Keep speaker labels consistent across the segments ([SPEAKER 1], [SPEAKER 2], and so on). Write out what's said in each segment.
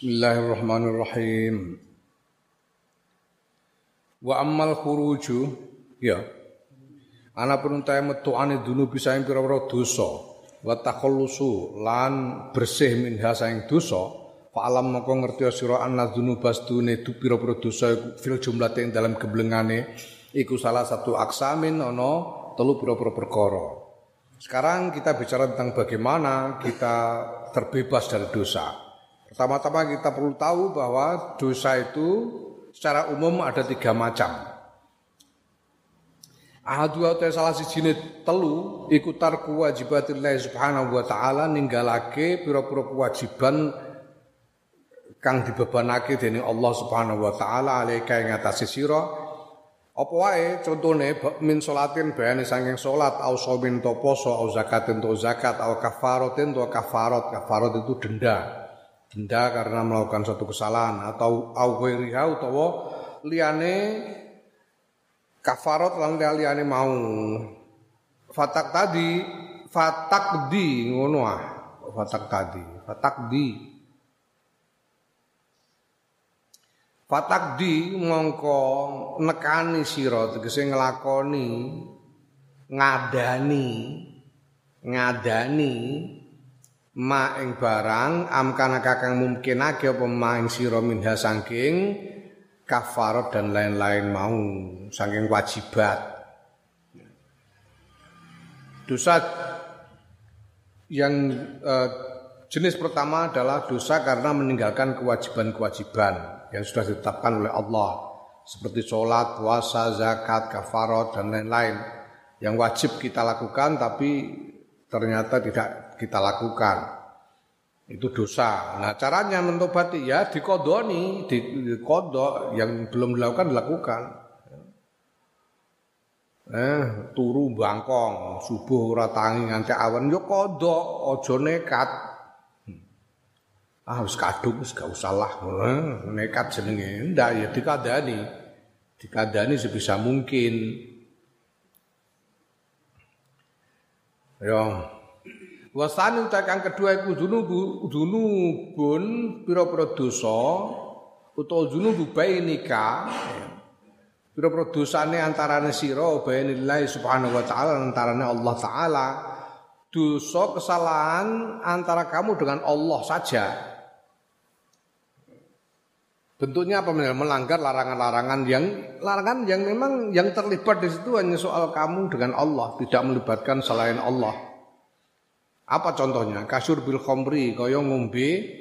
[SPEAKER 1] Bismillahirrahmanirrahim. Wa ammal khuruju ya. Ana peruntahe metuane bisa ing pira-pira dosa wa takhallusu lan bersih minha saing dosa fa alam moko ngerti sira anna dzunubastune du pira-pira dosa fil jumlah ing dalam geblengane iku salah satu aksamin ana telu pira-pira perkara. Sekarang kita bicara tentang bagaimana kita terbebas dari dosa. Pertama-tama kita perlu tahu bahwa dosa itu secara umum ada tiga macam. Ahadu atau salah si jinit telu ikutar kewajibatillah subhanahu wa ta'ala ninggalake pira-pira kewajiban kang dibebanake dening Allah subhanahu wa ta'ala alaika ing atase sira. Apa wae? Contone min salatin bayane saking salat au somin to poso au zakatin to zakat au kafaratin to kafarat kafarat itu denda denda karena melakukan suatu kesalahan atau au ghairiha utawa liyane kafarat lan liyane mau fatak tadi fatak di ngono ah fatak tadi fatak di. Fatak di mongko nekani sira tegese nglakoni ngadani ngadani ma ing barang amkana kakang mungkinake apa ma ing sira minha saking kafarat dan lain-lain mau saking wajibat. Dosa yang eh, jenis pertama adalah dosa karena meninggalkan kewajiban-kewajiban yang sudah ditetapkan oleh Allah seperti sholat, puasa, zakat, kafarat dan lain-lain yang wajib kita lakukan tapi ternyata tidak kita lakukan. Itu dosa. Nah caranya mentobati ya dikodoni, dikodok yang belum dilakukan dilakukan. Eh, turu bangkong, subuh ora tangi awan yo kodok, aja nekat. Ah wis kadung wis gak usah lah, eh, nekat jenenge. Ndak ya dikadani. Dikadani sebisa mungkin. Ya, Wasani utak kedua iku dunubu dunubun pira-pira dosa utawa dunubu bainika. Pira-pira dosane antarane sira bainillahi subhanahu wa taala antarane Allah taala. Dosa kesalahan antara kamu dengan Allah saja. Bentuknya apa melanggar larangan-larangan yang larangan yang memang yang terlibat di situ hanya soal kamu dengan Allah, tidak melibatkan selain Allah. Apa contohnya? Kasur bil khomri kaya ngombe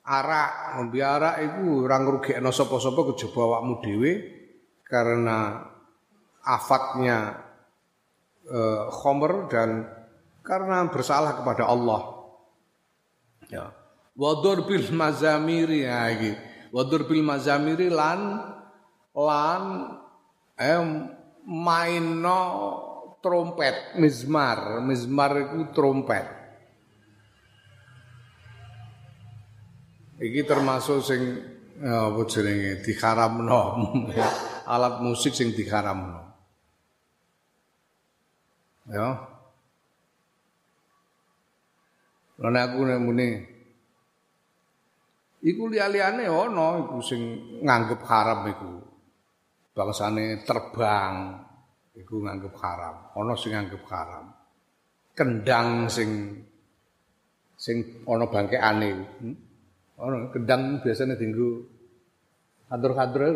[SPEAKER 1] arak, ngombe arak iku ora ngrugekno sapa-sapa kejaba awakmu dhewe karena afatnya eh, khomer dan karena bersalah kepada Allah. Ya. Wadur bil mazamiri ya iki. Wadur bil mazamiri lan lan eh maino trompet mizmar mizmar itu trompet Iki termasuk sing ya, apa jenenge diharamno. Alat musik sing diharamno. Ya. Lan aku muni Iku liya-liyane ana iku sing nganggep haram iku. Bangsane terbang iku nganggep haram. Ana sing nganggep haram. Kendang sing sing ana bangkeane. Hmm? Ono kendang biasanya tinggu kantor-kantor.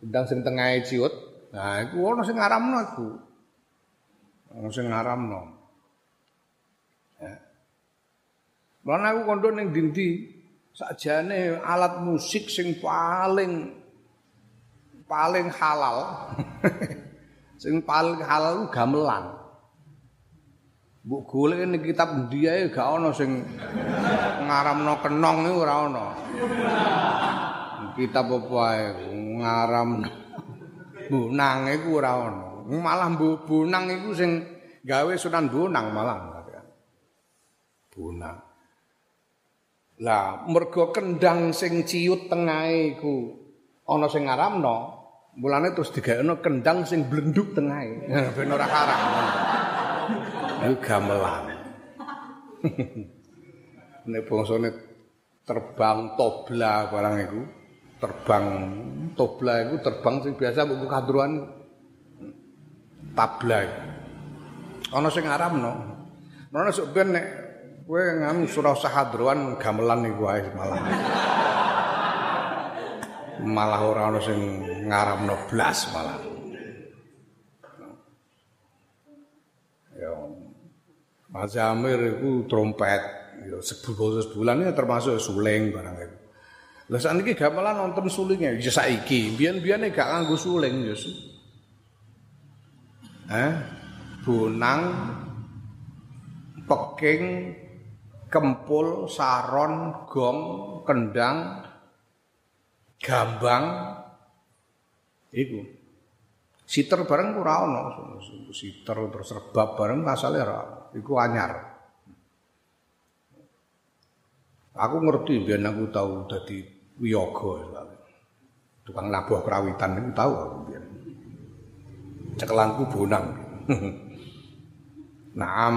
[SPEAKER 1] Kendang sing tengah ciut. Nah, itu ono sing ngaramno aku. Ono sing ngaramno. Ya. Lan aku kondo ning dindi sakjane alat musik sing paling paling halal. sing paling halal gamelan. Mbok golek ning kitab endi ae gak ana sing ngaramno kenong iku ora ana. Kitab apa ae ngaramno bunang iku ora ana. Malah bunang iku sing gawe Sunan Bonang malah. Bunang. Lah mergo kendang sing ciut tengahe iku ana sing ngaramno, mulane terus digawe kendang sing blenduk tengahe. Ben ora haram. Iku gamelan. Nek bangsane terbang tobla barang itu terbang tobla itu terbang sing biasa buku kadruan tabla ana sing aramno ana sok ben nek kowe nganu surah sahadruan gamelan iku wae malah. Malah ora ana sing ngaramno blas malah. Ya Mas Amir itu trompet. Ya sebulan sebulan ini termasuk suling barang itu. Lah sakniki gamelan nonton sulingnya. Ya saiki, biyen-biyene gak nganggo suling ya. Eh, bonang peking kempul saron gong kendang gambang iku siter bareng ora ana siter terus rebab bareng asale ora iku anyar. Aku ngerti biar aku tahu dadi wiyaga tukang nabuh perawitan itu tahu aku biar cekelangku bonang. Naam.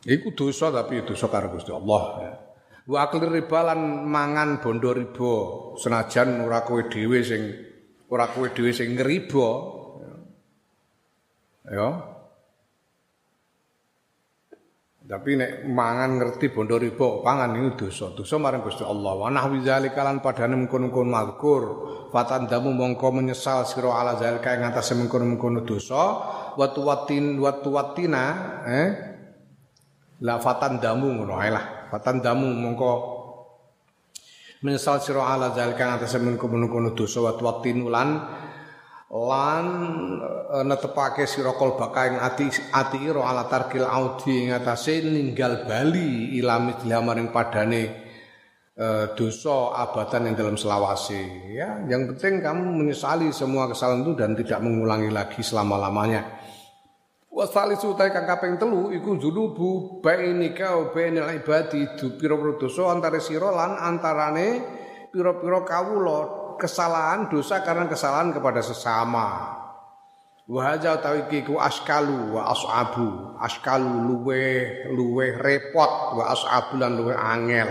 [SPEAKER 1] Iku dosa tapi dosa karo Gusti Allah ya. Wa riba lan mangan bondo riba. Senajan ora kowe dhewe sing ora kowe dhewe sing ngriba ya. Tapi nek mangan ngerti bondo riba pangan itu dosa. Dosa marang Gusti Allah. Wa nahwi zalika lan padane mengkono-kono mazkur. Fatandamu mongko menyesal sira ala zalika ing atase mengkono-mengkono dosa. Wa tuwatin wa tuwatina eh la fatandamu ngono ae lah. Fatandamu mongko menyesal sira ala zalika ing atase mengkono-kono dosa wa tuwatin lan lan e, netepake sira kalbaka ing ati ati ira ala tarkil audi ing atase ninggal bali ilami maring padane e, dosa abatan yang dalam selawase. Ya yang penting kamu menyesali semua kesalahan itu dan tidak mengulangi lagi selama-lamanya. Wasali sutai kang kaping telu iku junubu bainika wa bainal ibadi du pira-pira dosa antara sira lan antarane pira-pira kawula kesalahan dosa karena kesalahan kepada sesama. Wahaja ku askalu wa asabu. Askalu luwe luwe repot wa asabu lan luwe angel.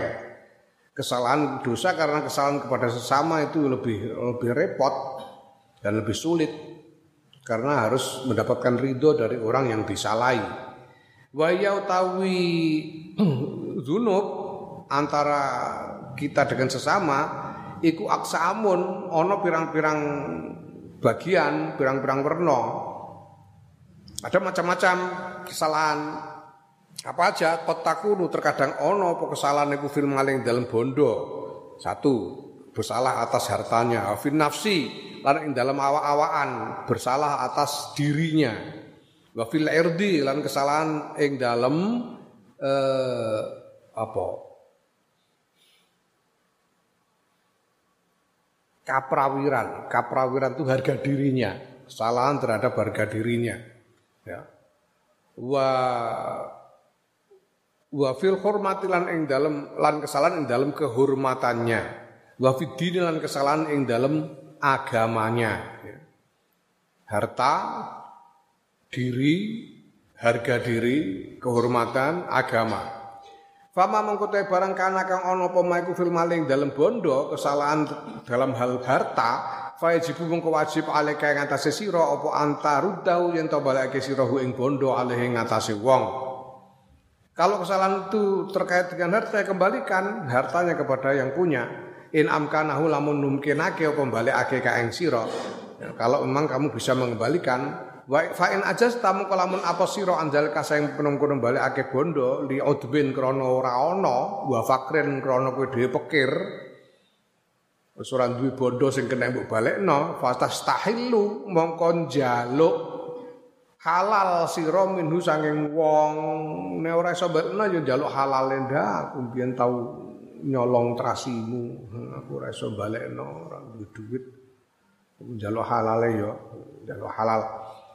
[SPEAKER 1] Kesalahan dosa karena kesalahan kepada sesama itu lebih lebih repot dan lebih sulit karena harus mendapatkan ridho dari orang yang disalahi. Wa ya utawi zunub antara kita dengan sesama iku aksamun ana pirang-pirang bagian, pirang-pirang werna. Ada macam-macam kesalahan. Apa aja kotakunu terkadang ono apa kesalahan iku fil maling dalam bondo. Satu, bersalah atas hartanya, fin nafsi lan ing dalam awa-awaan, bersalah atas dirinya. Wa fil irdi lan kesalahan ing dalam eh, apa? Kaprawiran. Kaprawiran itu harga dirinya, kesalahan terhadap harga dirinya. Ya. Wa wa fil hormati lan ing dalem lan kesalahan ing dalem kehormatannya. Wa fid lan kesalahan ing dalem agamanya. Ya. Harta, diri, harga diri, kehormatan, agama. Fama mengkutai barang kana kang ono apa maiku fil maling dalam bondo kesalahan dalam hal harta fajibu mengko wajib ale kae ngatasé sira apa antarudau yen to balake sira ing bondo ale ing wong. Kalau kesalahan itu terkait dengan harta kembalikan hartanya kepada yang punya. In amkanahu lamun numkinake apa balekake ka ing sira. Ya, kalau memang kamu bisa mengembalikan Wa fa in ajas tamu kalamun apa sira anjal kaseng penungkun balekake bondo li udbin krana ora ana wa fakrin krana kowe dhewe pekir. Wis ora duwe bondo sing kena mbok balekno fatastahilu mongko njaluk halal sira minhu sanging wong. Nek ora iso balekno ya njaluk halal ndak aku biyen tau nyolong trasimu. Aku ora iso balekno ora duwe duit. Njaluk halale ya njaluk halal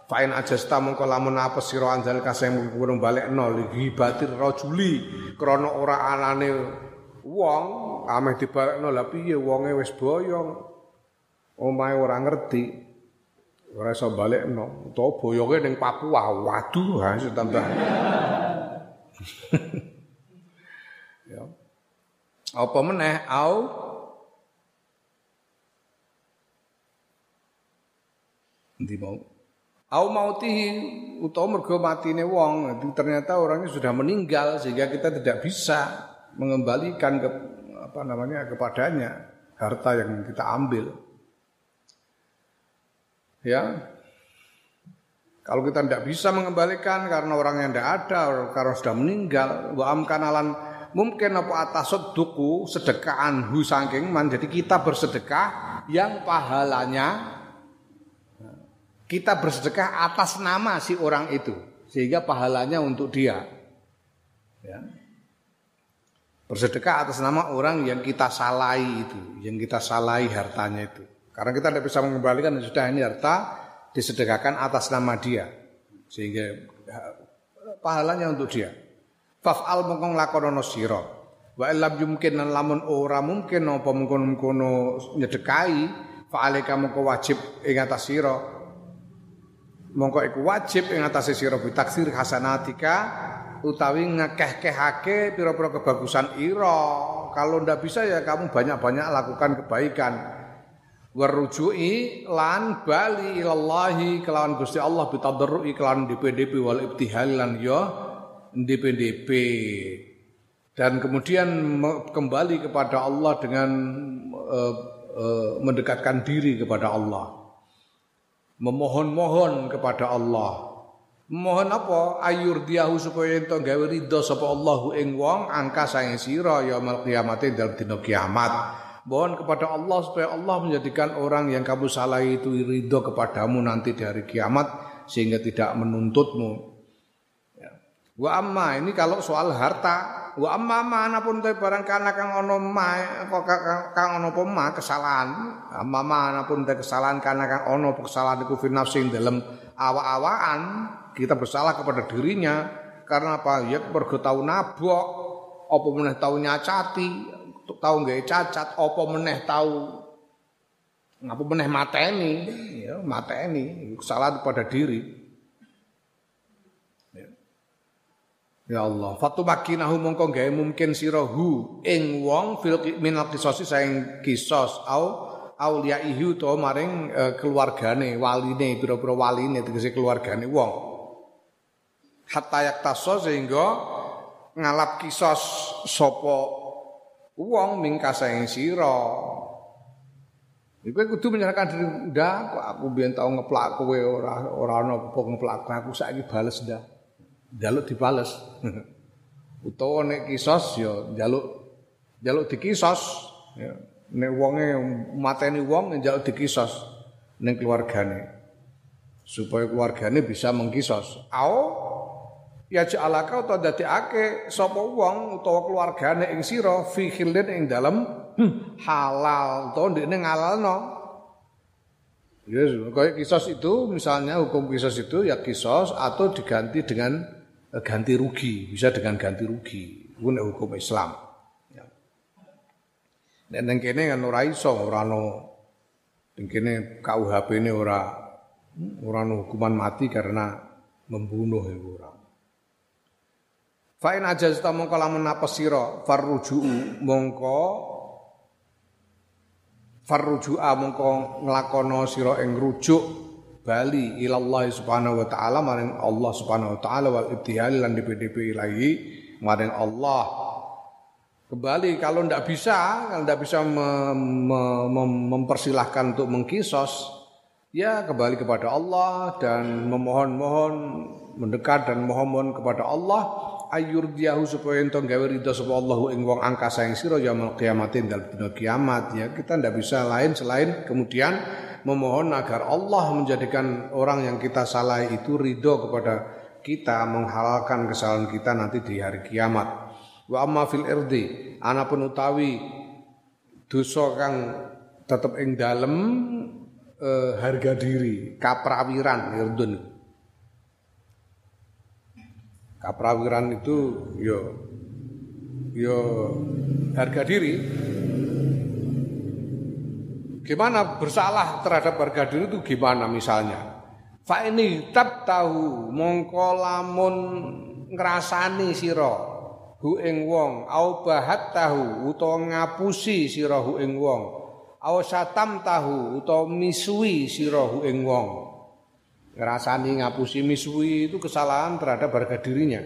[SPEAKER 1] Fa'in ajasta mongko lamun apa sira anjal kasih kurung balekno li batir rajuli krana ora anane wong ameh dibalekno lha piye wonge wis boyong? Omahe ora ngerti ora iso balekno utawa boyonge ning Papua waduh ha tambah. Ya. Apa meneh au? Nanti mau Au mautihi utawa mergo matine wong. Ternyata orangnya sudah meninggal sehingga kita tidak bisa mengembalikan ke apa namanya kepadanya harta yang kita ambil. Ya. Kalau kita tidak bisa mengembalikan karena orang yang tidak ada, karena sudah meninggal, wa amkanalan mungkin apa atas duku sedekahan hu saking man. Jadi kita bersedekah yang pahalanya kita bersedekah atas nama si orang itu sehingga pahalanya untuk dia. Ya. Bersedekah atas nama orang yang kita salahi itu, yang kita salahi hartanya itu. Karena kita tidak bisa mengembalikan sudah ini harta disedekahkan atas nama dia sehingga ya, pahalanya untuk dia. Faf'al mongkon lakonono sira. Wa illam yumkin lamun ora mungkin apa mengkono-mengkono nyedekai fa'alika mongko wajib ing mongko iku wajib ing atase sira taksir hasanatika utawi ngekeh-kehake pira-pira kebagusan ira. Kalau ndak bisa ya kamu banyak-banyak lakukan kebaikan. Warujui lan bali ilallahi kelawan Gusti Allah bitadarrui kelawan DPDP wal ibtihal lan ya DPDP. Dan kemudian kembali kepada Allah dengan uh, uh, mendekatkan diri kepada Allah memohon-mohon kepada Allah. Mohon apa? Ayur diahu supaya ento gawe ridho sapa Allahu ing wong angka saing sira yaumul kiamat dalam dina kiamat. Mohon kepada Allah supaya Allah menjadikan orang yang kamu salah itu ridho kepadamu nanti di hari kiamat sehingga tidak menuntutmu. Ya. Wa amma ini kalau soal harta wa amma mana pun te barang kana kang ono ma kok kang ono apa kesalahan. Amma mana pun te kesalahan kana kang ono kesalahan iku fi nafsi dalam awa-awaan kita bersalah kepada dirinya. Karena apa? Ya mergo tau nabok apa meneh tau nyacati tau gawe cacat apa meneh tau ngapa meneh mateni? Ya mateni. Kesalahan pada diri Ya Allah, fatu makinahu mongko gawe mungkin sirahu ing wong fil minal qisasi saing kisos au ihu to maring uh, keluargane, waline, pira-pira waline tegese keluargane wong. Hatta yak taso sehingga ngalap kisos sapa wong mingka saing sira. Iku kudu menyerahkan diri ndak kok aku biyen tau ngeplak kowe ora ora ana apa ngeplak aku saiki bales ndak jaluk dibales. Utawa nek kisos ya jaluk jaluk dikisos ya. Nek wonge mateni wong ya jaluk dikisos ning keluargane. Supaya keluargane bisa mengkisos. Ao ya ja'alaka utawa dadekake sapa wong utawa keluargane ing sira fi khilin ing dalem hmm, halal to ndekne ngalalno. Yes, kayak kisos itu misalnya hukum kisos itu ya kisos atau diganti dengan ganti rugi, bisa dengan ganti rugi. Iku hukum Islam. Ya. Dan nang kene kan ora iso, ora ono ning kene KUHP ini ora ora ono hukuman mati karena membunuh iku ora. Fa in ajazta mongko lamun apa sira farruju'u mongko farruju'a mongko nglakono sira ing rujuk bali ilallah subhanahu wa taala maring Allah subhanahu wa taala wal ibtihal lan DPDP ilahi maring Allah. Kembali kalau ndak bisa kalau ndak bisa mem, mem, mempersilahkan untuk mengkisos ya kembali kepada Allah dan memohon-mohon mendekat dan mohon-mohon kepada Allah ayur diahu supaya ento gawe ridho sapa Allah ing wong angkasa ing sira kiamatin dalam dina kiamat. Ya kita ndak bisa lain selain kemudian memohon agar Allah menjadikan orang yang kita salah itu ridho kepada kita menghalalkan kesalahan kita nanti di hari kiamat. Wa amma fil irdi anapun utawi dosa kang tetep ing dalem eh, harga diri, kaprawiran irdun. Kaprawiran itu yo yo harga diri Gimana bersalah terhadap harga diri itu gimana misalnya? Fa ini tab tahu mongko lamun ngrasani sira hu ing wong au bahat tahu utawa ngapusi sira hu ing wong au satam tahu utawa misui sira hu ing wong ngrasani ngapusi misui itu kesalahan terhadap harga dirinya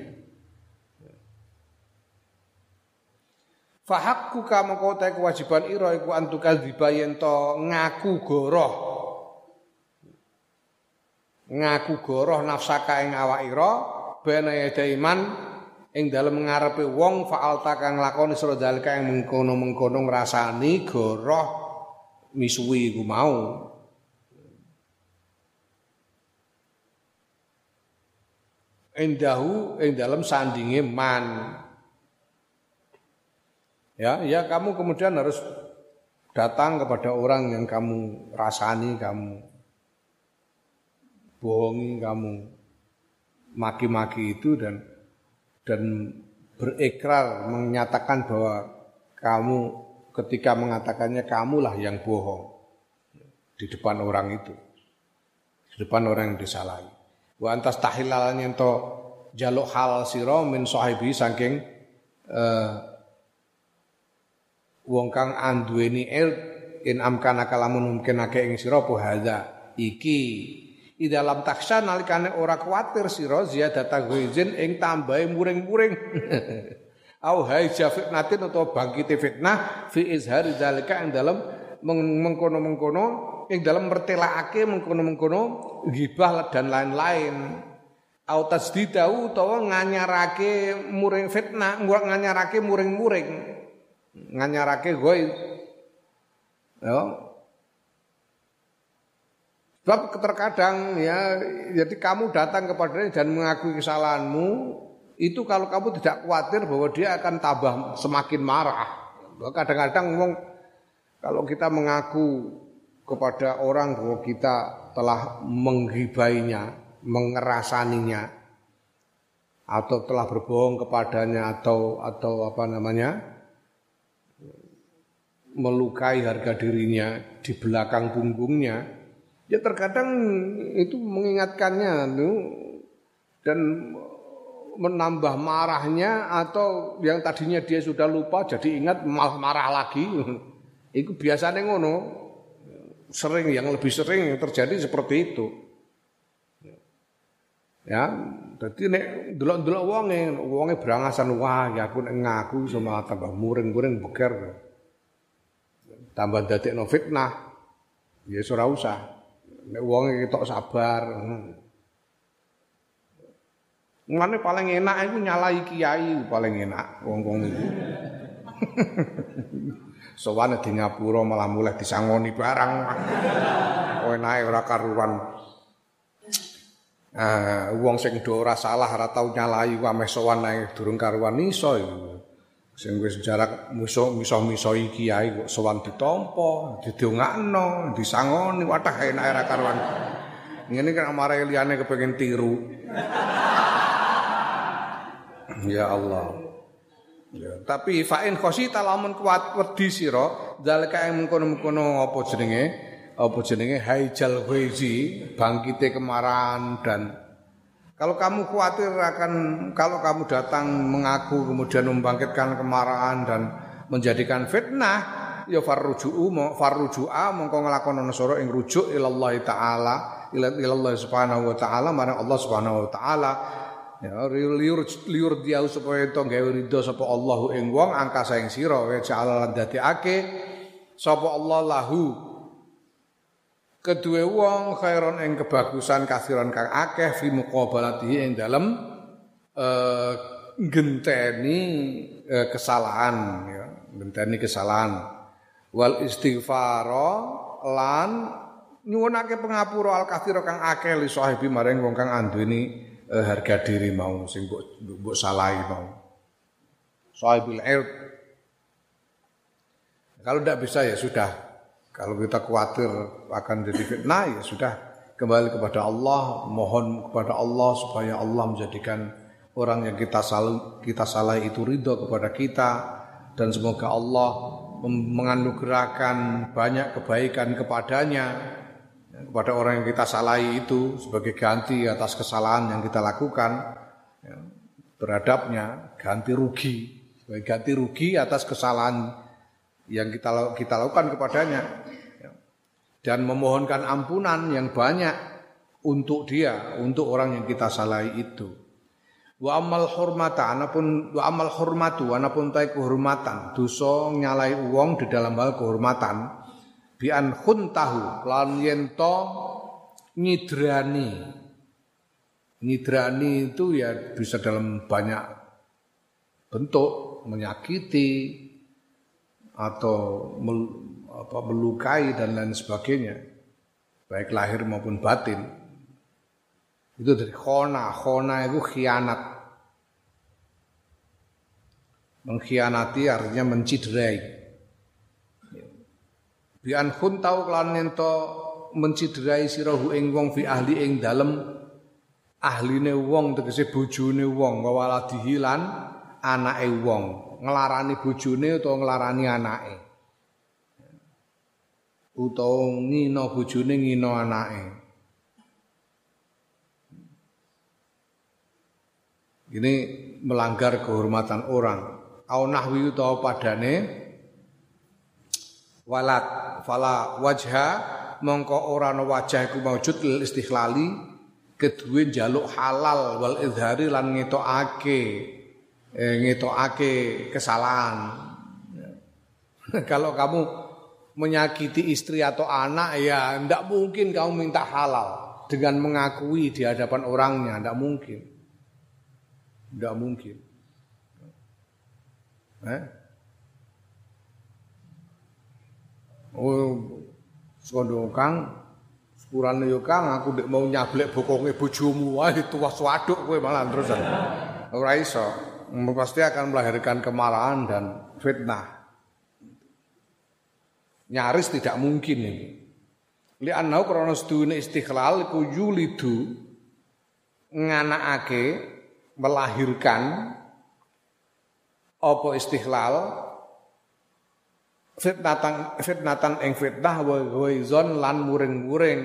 [SPEAKER 1] Fahakkuka mengko kewajiban ira iku antukal dibayen to ngaku goroh. Ngaku goroh nafsaka ing awak ira bena iman ing dalem ngarepe wong fa'alta kang lakoni sira dalika ing mengkono-mengkono ngrasani goroh misuwi iku mau. Endahu ing dalem sandinge man. Ya, ya kamu kemudian harus datang kepada orang yang kamu rasani, kamu bohongi, kamu maki-maki itu dan dan berikrar menyatakan bahwa kamu ketika mengatakannya kamulah yang bohong di depan orang itu, di depan orang yang disalahi. Wa antas tahilalan yang to jaluk hal siro min sahibi saking uh, wong kang anduweni il in amkana kalamun mungkinake ing sira apa iki. Di dalam taksa nalikane ora kuatir sira ziyadata ghaizin ing tambahe muring-muring. Au haija fitnatin atau bangkite fitnah fi izhari zalika ing dalam mengkono-mengkono ing dalam mertelakake mengkono-mengkono gibah dan lain-lain. Au tasdidau utawa nganyarake muring fitnah nganyarake muring-muring nganyarake gue ya. Sebab terkadang ya jadi kamu datang kepadanya dan mengakui kesalahanmu itu kalau kamu tidak khawatir bahwa dia akan tambah semakin marah. Kadang-kadang ngomong kalau kita mengaku kepada orang bahwa kita telah menghibainya mengerasaninya atau telah berbohong kepadanya atau atau apa namanya melukai harga dirinya di belakang punggungnya, ya terkadang itu mengingatkannya dan menambah marahnya atau yang tadinya dia sudah lupa jadi ingat malah marah lagi. Itu biasanya ngono. Sering yang lebih sering yang terjadi seperti itu. Ya, jadi nek delok-delok wonge, wonge berangasan wah ya aku ngaku sama tambah muring-muring beker tambah no fitnah ya ora usah nek wong ketok sabar Ngene paling enak itu nyalai kiai paling enak wong-wong itu. Sowane di Ngapura malah mulai disangoni barang. Oh ora karuan. Ah, wong sing do ora salah ora tau nyalai wae meh sowan ae durung karuan iso sing wis jarak musuh miso-miso kiai kok sowan ditampa, didongakno, disangoni wadah enak era karuan. Ngene kan amare liyane kepengin tiru. ya Allah. Ya, tapi fa'in khosita lamun kuat wedi sira, zalika ing mengkono-mengkono apa jenenge? Apa jenenge haijal ghaizi, bangkite kemarahan dan kalau kamu khawatir akan kalau kamu datang mengaku kemudian membangkitkan kemarahan dan menjadikan fitnah ya farruju'u farruju'a mongko nglakonono sira ing rujuk ilallah taala ilallah subhanahu wa taala marang Allah subhanahu wa taala. Ya liur liur dia supaya to gawe ridho sapa Allahu ing wong angkasa ing sira wa ja'ala lan dadekake sapa Allah lahu kedua wong khairon ing kebagusan kasiran kang akeh fi muqabalatihi ing dalem uh, genteni uh, kesalahan ya genteni kesalahan. Wal istighfaro lan nyuwunake pengapura al kathira kang akeh li sahibi maring wong kang anduweni uh, harga diri mau sing mbok mbok salahi mau. Sahibil ird kalau tidak bisa ya sudah kalau kita khawatir akan jadi fitnah ya sudah kembali kepada Allah, mohon kepada Allah supaya Allah menjadikan orang yang kita salah kita salah itu ridho kepada kita dan semoga Allah menganugerahkan banyak kebaikan kepadanya kepada orang yang kita salahi itu sebagai ganti atas kesalahan yang kita lakukan. Ya. terhadapnya ganti rugi sebagai ganti rugi atas kesalahan yang kita kita lakukan kepadanya dan memohonkan ampunan yang banyak untuk dia untuk orang yang kita salahi itu. Wa amal hormata anapun wa amal hormatu anapun tai kehormatan. Dosa nyalai uang di dalam hal kehormatan. Bi an khuntahu lan yen to nyidrani. Nyidrani itu ya bisa dalam banyak bentuk menyakiti atau apa, melukai dan lain sebagainya baik lahir maupun batin itu dari khona. Khona itu khianat. Mengkhianati artinya menciderai. Bi an tau kelan ento menciderai sirahu ing wong fi ahli ing dalem ahline wong tegese bojone wong wawaladihi lan anake wong nglarani bojone utawa nglarani anake utawa ngino bojone ngino anake. Ini melanggar kehormatan orang. Au nahwi utawa padane? Walat. Fala wajha mongko ora ana wajah iku maujud lil istikhlali kedue njaluk halal wal izhari lan ngetokake eh, ngetokake kesalahan. Kalau kamu menyakiti istri atau anak ya ndak mungkin kamu minta halal dengan mengakui di hadapan orangnya ndak mungkin ndak mungkin eh? Oh, sekondo Kang, sepurane yo Kang, aku dek mau nyablek bokonge bojomu wae tuwas waduk kowe malah terus. Ora iso. Pasti akan melahirkan kemarahan dan fitnah. Nyaris tidak mungkin ini. Li annau krana sedune istikhlal ku yulidu nganakake melahirkan apa istikhlal fitnatan fitnatan ing fitnah wa ghaizon lan muring-muring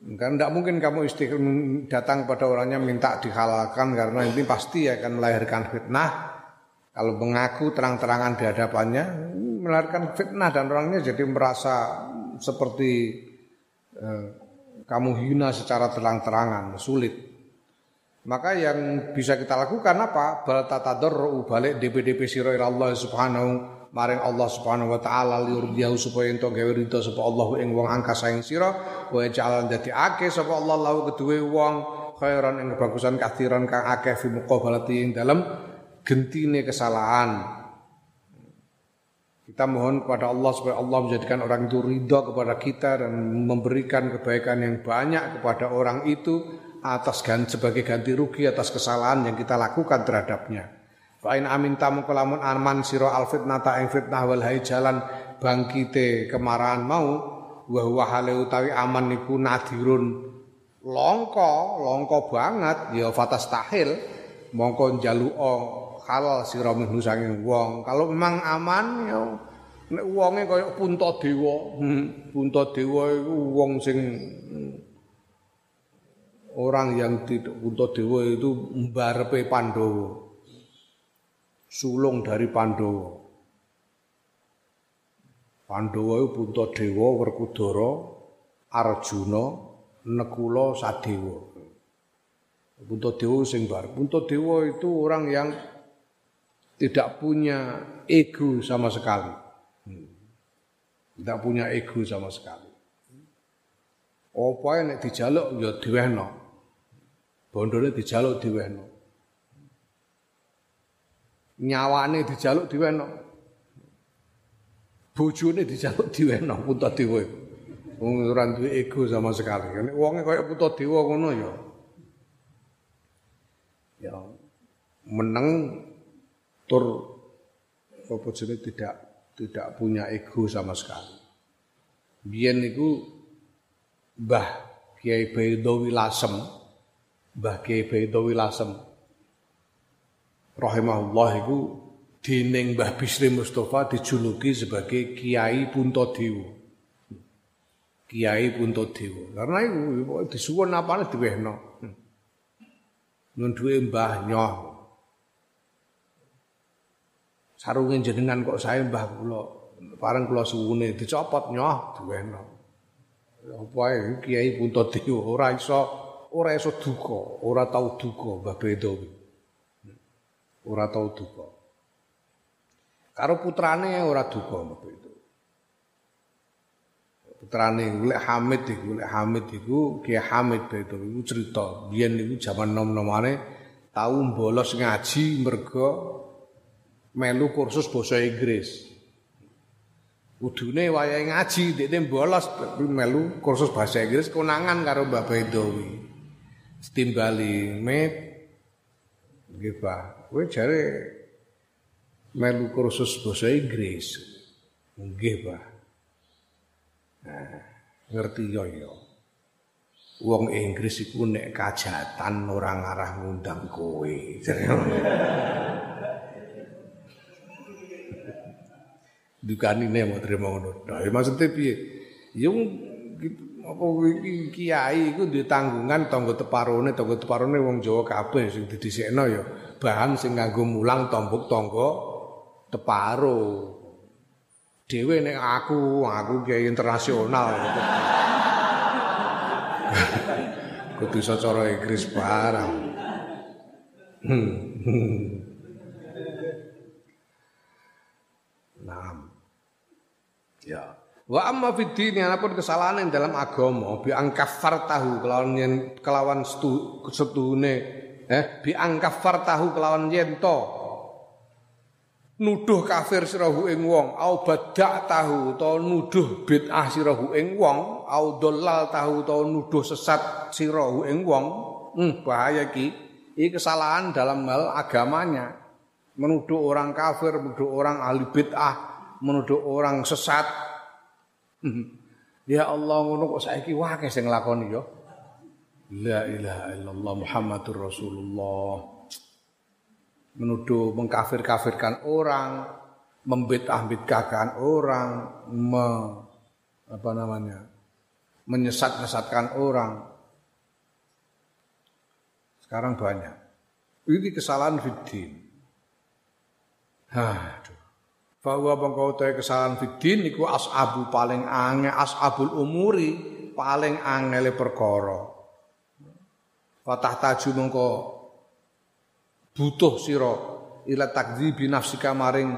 [SPEAKER 1] Kan tidak mungkin kamu istiqlal datang pada orangnya minta dihalalkan karena ini pasti akan melahirkan fitnah. Kalau mengaku terang-terangan di hadapannya melahirkan fitnah dan orangnya jadi merasa seperti eh, kamu hina secara terang-terangan, sulit. Maka yang bisa kita lakukan apa? Bal tatadarru balik DP-DP sira Allah Subhanahu maring Allah Subhanahu wa taala liurdiyahu supaya ento gawe ridho sapa Allah ing wong angka saing sira wa jalan dadi akeh sapa Allah lau keduwe wong khairan ing bagusan kathiran kang akeh fi muqabalati ing dalem gentine kesalahan. Kita mohon kepada Allah supaya Allah menjadikan orang itu ridho kepada kita dan memberikan kebaikan yang banyak kepada orang itu atas ganti, sebagai ganti rugi atas kesalahan yang kita lakukan terhadapnya. Fa in amin tamu kelamun aman siro al fitnata ing fitnah wal jalan bangkite kemarahan mau wa huwa hale utawi aman niku nadirun longko longko banget ya fatas tahil mongko njaluka halal sira minhu sanging wong kalau memang aman ya nek wonge kaya punta dewa hmm, punta dewa iku wong sing orang yang tidak Dewa itu mbarepe Pandowo. Sulung dari Pandowo. Pandowo itu Dewa, Werkudara, Arjuna, Nekula, Sadewa. Dewa sing bar. Dewa itu orang yang tidak punya ego sama sekali. Tidak punya ego sama sekali. Apa yang dijaluk ya diwehno. Bondone dijaluk diwehno. Nyawane dijaluk diwehno. Bojone dijaluk diwehno Puntadewa. Wong ora ego sama sekali. Nek wonge kaya Puntadewa ngono ya. Ya meneng tur apa jenenge tidak tidak punya ego sama sekali. Biyen niku Mbah Kiai Baidowi Lasem Mbah Kiai Baidowi Lasem rahimahullah iku dening Mbah Bisri Mustafa dijuluki sebagai Kiai Puntadewa. Kiai Puntadewa. Karena iku disuwun apane diwehno. Nun duwe Mbah Nyoh. Sarunge jenengan kok saya Mbah kula parang kula suwune dicopot nyoh diwehno. Apa ae Kiai Puntadewa ora iso ora iso duka, ora tau duka Mbah Bedo. Ora tau duka. Karo putrane ora duka Mbah Bedo putrane Lek Hamid iku Lek Hamid iku Ki Hamid itu iku cerita biyen niku jaman nom-nomane tau bolos ngaji mergo melu kursus basa Inggris. Udune wayahe ngaji dekne bolos melu kursus bahasa Inggris konangan karo Mbak Bedowi. Stimbali met nggih Pak. Kowe jare melu kursus basa Inggris. Nggih Pak. Nah, ngerti yo yo. Wong Inggris iku nek kajatan ora ngarah ngundang kowe. Dukanine mau terima ngono. Nah, maksudnya piye? Yo apa iki kiai iku duwe tanggungan tangga teparone, tangga teparone wong Jawa kabeh sing didhisikno ya bahan sing nganggo mulang tombok tangga teparo dhewe nek aku, aku kiai internasional. Kudu iso cara Inggris barang. Nah. Ya. Wa amma fid dini anapun kesalahan yang dalam agama bi angkafar tahu kelawan yen kelawan setu, eh bi angkafar tahu kelawan yen to. Nuduh kafir sirahu ing wong au badak tahu utawa nuduh bid'ah sirahu ing wong au dolal tahu utawa nuduh sesat sirahu ing wong. Hmm, bahaya ki ini kesalahan dalam hal agamanya. Menuduh orang kafir menuduh orang ahli bid'ah menuduh orang sesat. Ya Allah ngono kok saiki wae sing nglakoni yo la ilaha illallah muhammadur rasulullah menuduh mengkafir-kafirkan orang, membid'ah-bid'ahkan orang, me, apa namanya? menyesat-nyesatkan orang. Sekarang banyak. Ini kesalahan fiddin. Aduh. Bahwa bangkau kesalahan fiddin niku ashabu paling angel, ashabul umuri paling angel perkara. Fatah taju mengko butuh sira ila takdzibi nafsika maring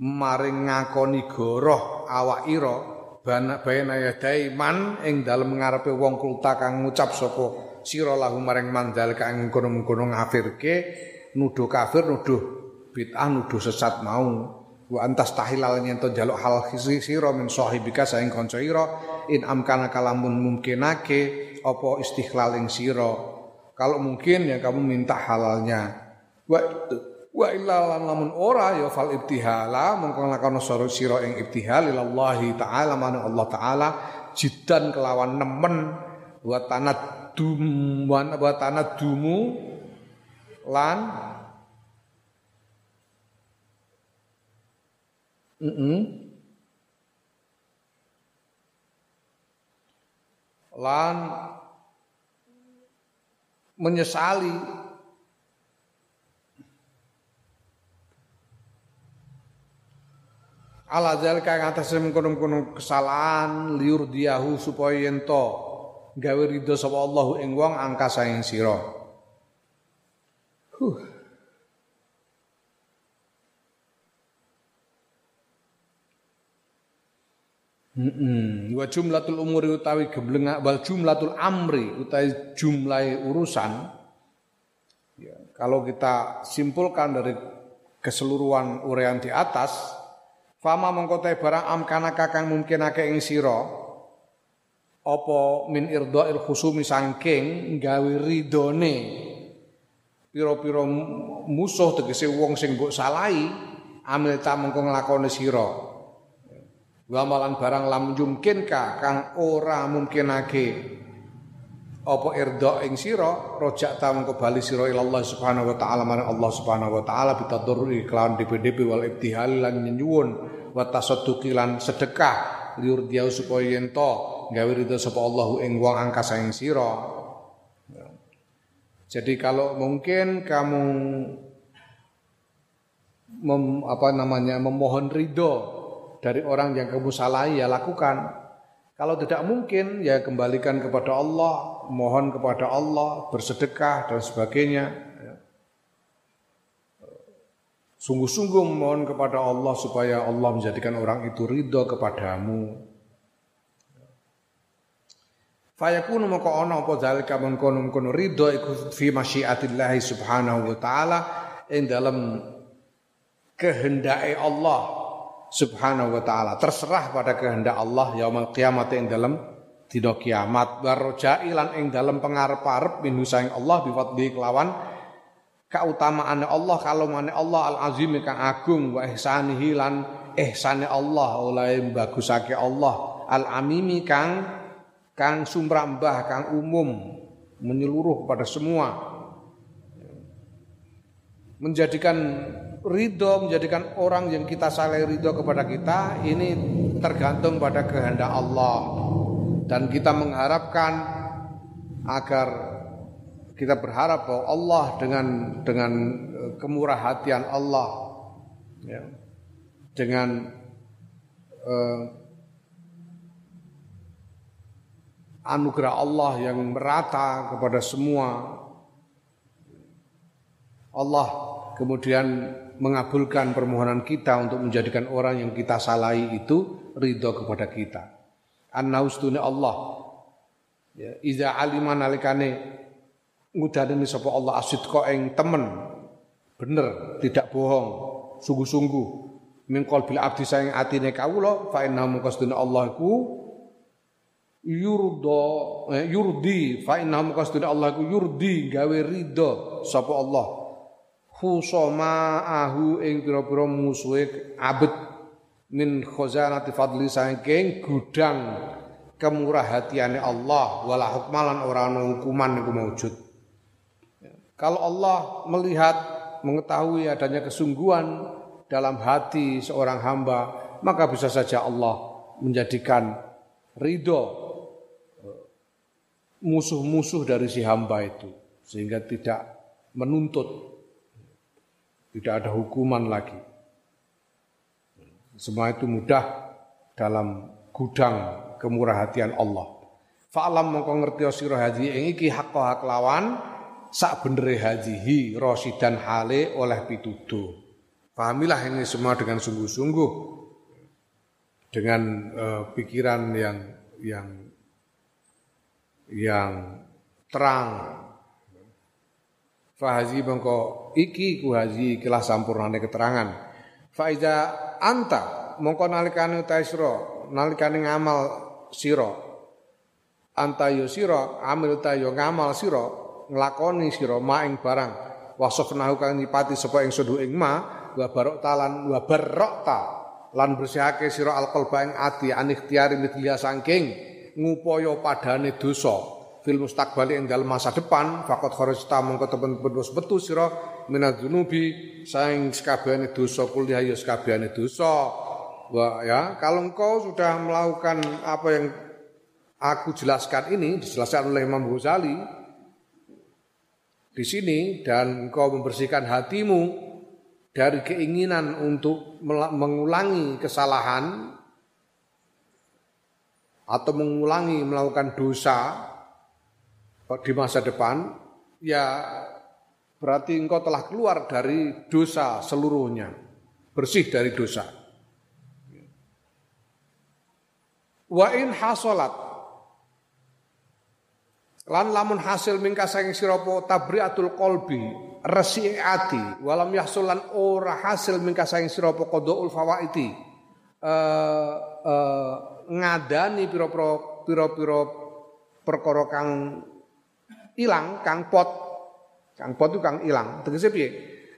[SPEAKER 1] maring ngakoni goroh awak ira bayana yadai man ing dalem ngarepe wong kulta kang ngucap sapa sira lahu maring mandal kang kono-kono ngafirke nuduh kafir nuduh bid'ah nuduh sesat mau wa antas tahilal nyento jaluk hal sira min sahibika saing kanca ira in amkana kalamun mungkinake apa istikhlal ing sira. Kalau mungkin ya kamu minta halalnya. Wa wa illa lamun ora ya fal ibtihala mongko lakon sira ing ibtihal ilallahi taala mana Allah taala jidan kelawan nemen wa tanadum wa tanadumu lan mm -mm. lan menyesali ala zalika ing atase mengkono-kono kesalahan liur diahu supaya ento gawe ridho sapa Allah ing wong angkasa ing sira. Huh. Wa jumlatul umuri utawi gebleng wal jumlatul amri utawi jumlah urusan ya, kalau kita simpulkan dari keseluruhan uraian di atas Fama mengkotai barang amkana kakang mungkinake ing sira apa min irdha'il khusumi sangking gawe ridone pira-pira musuh tegese wong sing mbok salahi amil ta mengko nglakoni sira wa malan barang lam yumkin kang ora mungkinake. Apa irda ing sira? Rojak ta mengko bali sira ila Allah subhanahu wa taala marang Allah subhanahu wa taala bitadurri kelawan DPDP wal ibtihal lan nyuwun wa tasadduqi lan sedekah liur dia supaya yen to gawe ridho sapa Allah ing wong angkasa ing sira. Jadi kalau mungkin kamu mem, apa namanya memohon ridho dari orang yang kamu salahi ya lakukan. Kalau tidak mungkin ya kembalikan kepada Allah, mohon kepada Allah, bersedekah dan sebagainya. Sungguh-sungguh mohon kepada Allah supaya Allah menjadikan orang itu ridho kepadamu. Fayakunu maka ana apa zalika mengkono-kono ridho iku fi masyiatillah subhanahu wa taala ing dalam kehendake Allah subhanahu wa taala. Terserah pada kehendak Allah yaumul kiamat ing dalam dina kiamat. Warja'i lan ing dalam pengarep-arep min saing Allah bifadli kelawan kautamaane Allah kalomane Allah al azim kang agung wa ihsanihi lan ihsane Allah oleh bagusake Allah. Al amimi kang kang sumrambah, kang umum, menyeluruh kepada semua. Menjadikan ridho, menjadikan orang yang kita saling ridho kepada kita, ini tergantung pada kehendak Allah. Dan kita mengharapkan agar kita berharap bahwa Allah dengan dengan eh, kemurah hatian Allah, ya, dengan uh, anugerah Allah yang merata kepada semua. Allah kemudian mengabulkan permohonan kita untuk menjadikan orang yang kita salahi itu ridho kepada kita. An-naustune Allah. Ya, iza aliman alikane ngudani sapa Allah asidqa ing temen bener tidak bohong sungguh-sungguh min qalbil abdi sayang atine kawula fa inna mungko Allah iku yurdo eh, yurdi fa innahu qasduna Allah ku yurdi gawe ridho sapa Allah khusama ahu ing pira-pira musuhe abet. Min khazanati fadli saking gudang kemurah hatiane Allah wala hukmalan ora ana hukuman iku maujud kalau Allah melihat mengetahui adanya kesungguhan dalam hati seorang hamba maka bisa saja Allah menjadikan ridho musuh-musuh dari si hamba itu sehingga tidak menuntut tidak ada hukuman lagi. Semua itu mudah dalam gudang kemurah hatian Allah. Fa'lam mongko ngerti sira haji ing iki hakka hak lawan sak benere hajihi rasidan hale oleh pituduh pahamilah ini semua dengan sungguh-sungguh. Dengan uh, pikiran yang yang yang terang. Fahazi mongko iki ku haji kelas sampurnane keterangan. Faiza anta mongko nalikane utahe sira nalikane ngamal sira. Anta yo sira amil ta yo ngamal sira nglakoni sira ma ing barang. Wasofnahu kang nyipati sapa ing sedu ing ma wa barok talan wa barokta lan bersihake sira alqalba ing ati anikhtiari mitliya saking ngupaya padane dosa. Fil mustaqbali ing dalem masa depan faqat kharajta mongko temen wis betu sira minadzunubi saing sekabehane dosa kuliah ya sekabehane dosa. Wah ya, kalau engkau sudah melakukan apa yang aku jelaskan ini dijelaskan oleh Imam Ghazali di sini dan engkau membersihkan hatimu dari keinginan untuk mengulangi kesalahan atau mengulangi melakukan dosa di masa depan, ya berarti engkau telah keluar dari dosa seluruhnya, bersih dari dosa. Wa in hasolat lan lamun hasil mingka saking sira tabriatul qalbi resi ati walam yahsulan ora hasil mingka saking sira apa qadaul fawaiti uh, uh, ngadani pira-pira pira-pira perkara kang ilang, kang pot. Kang pot itu kang ilang. Tegese piye?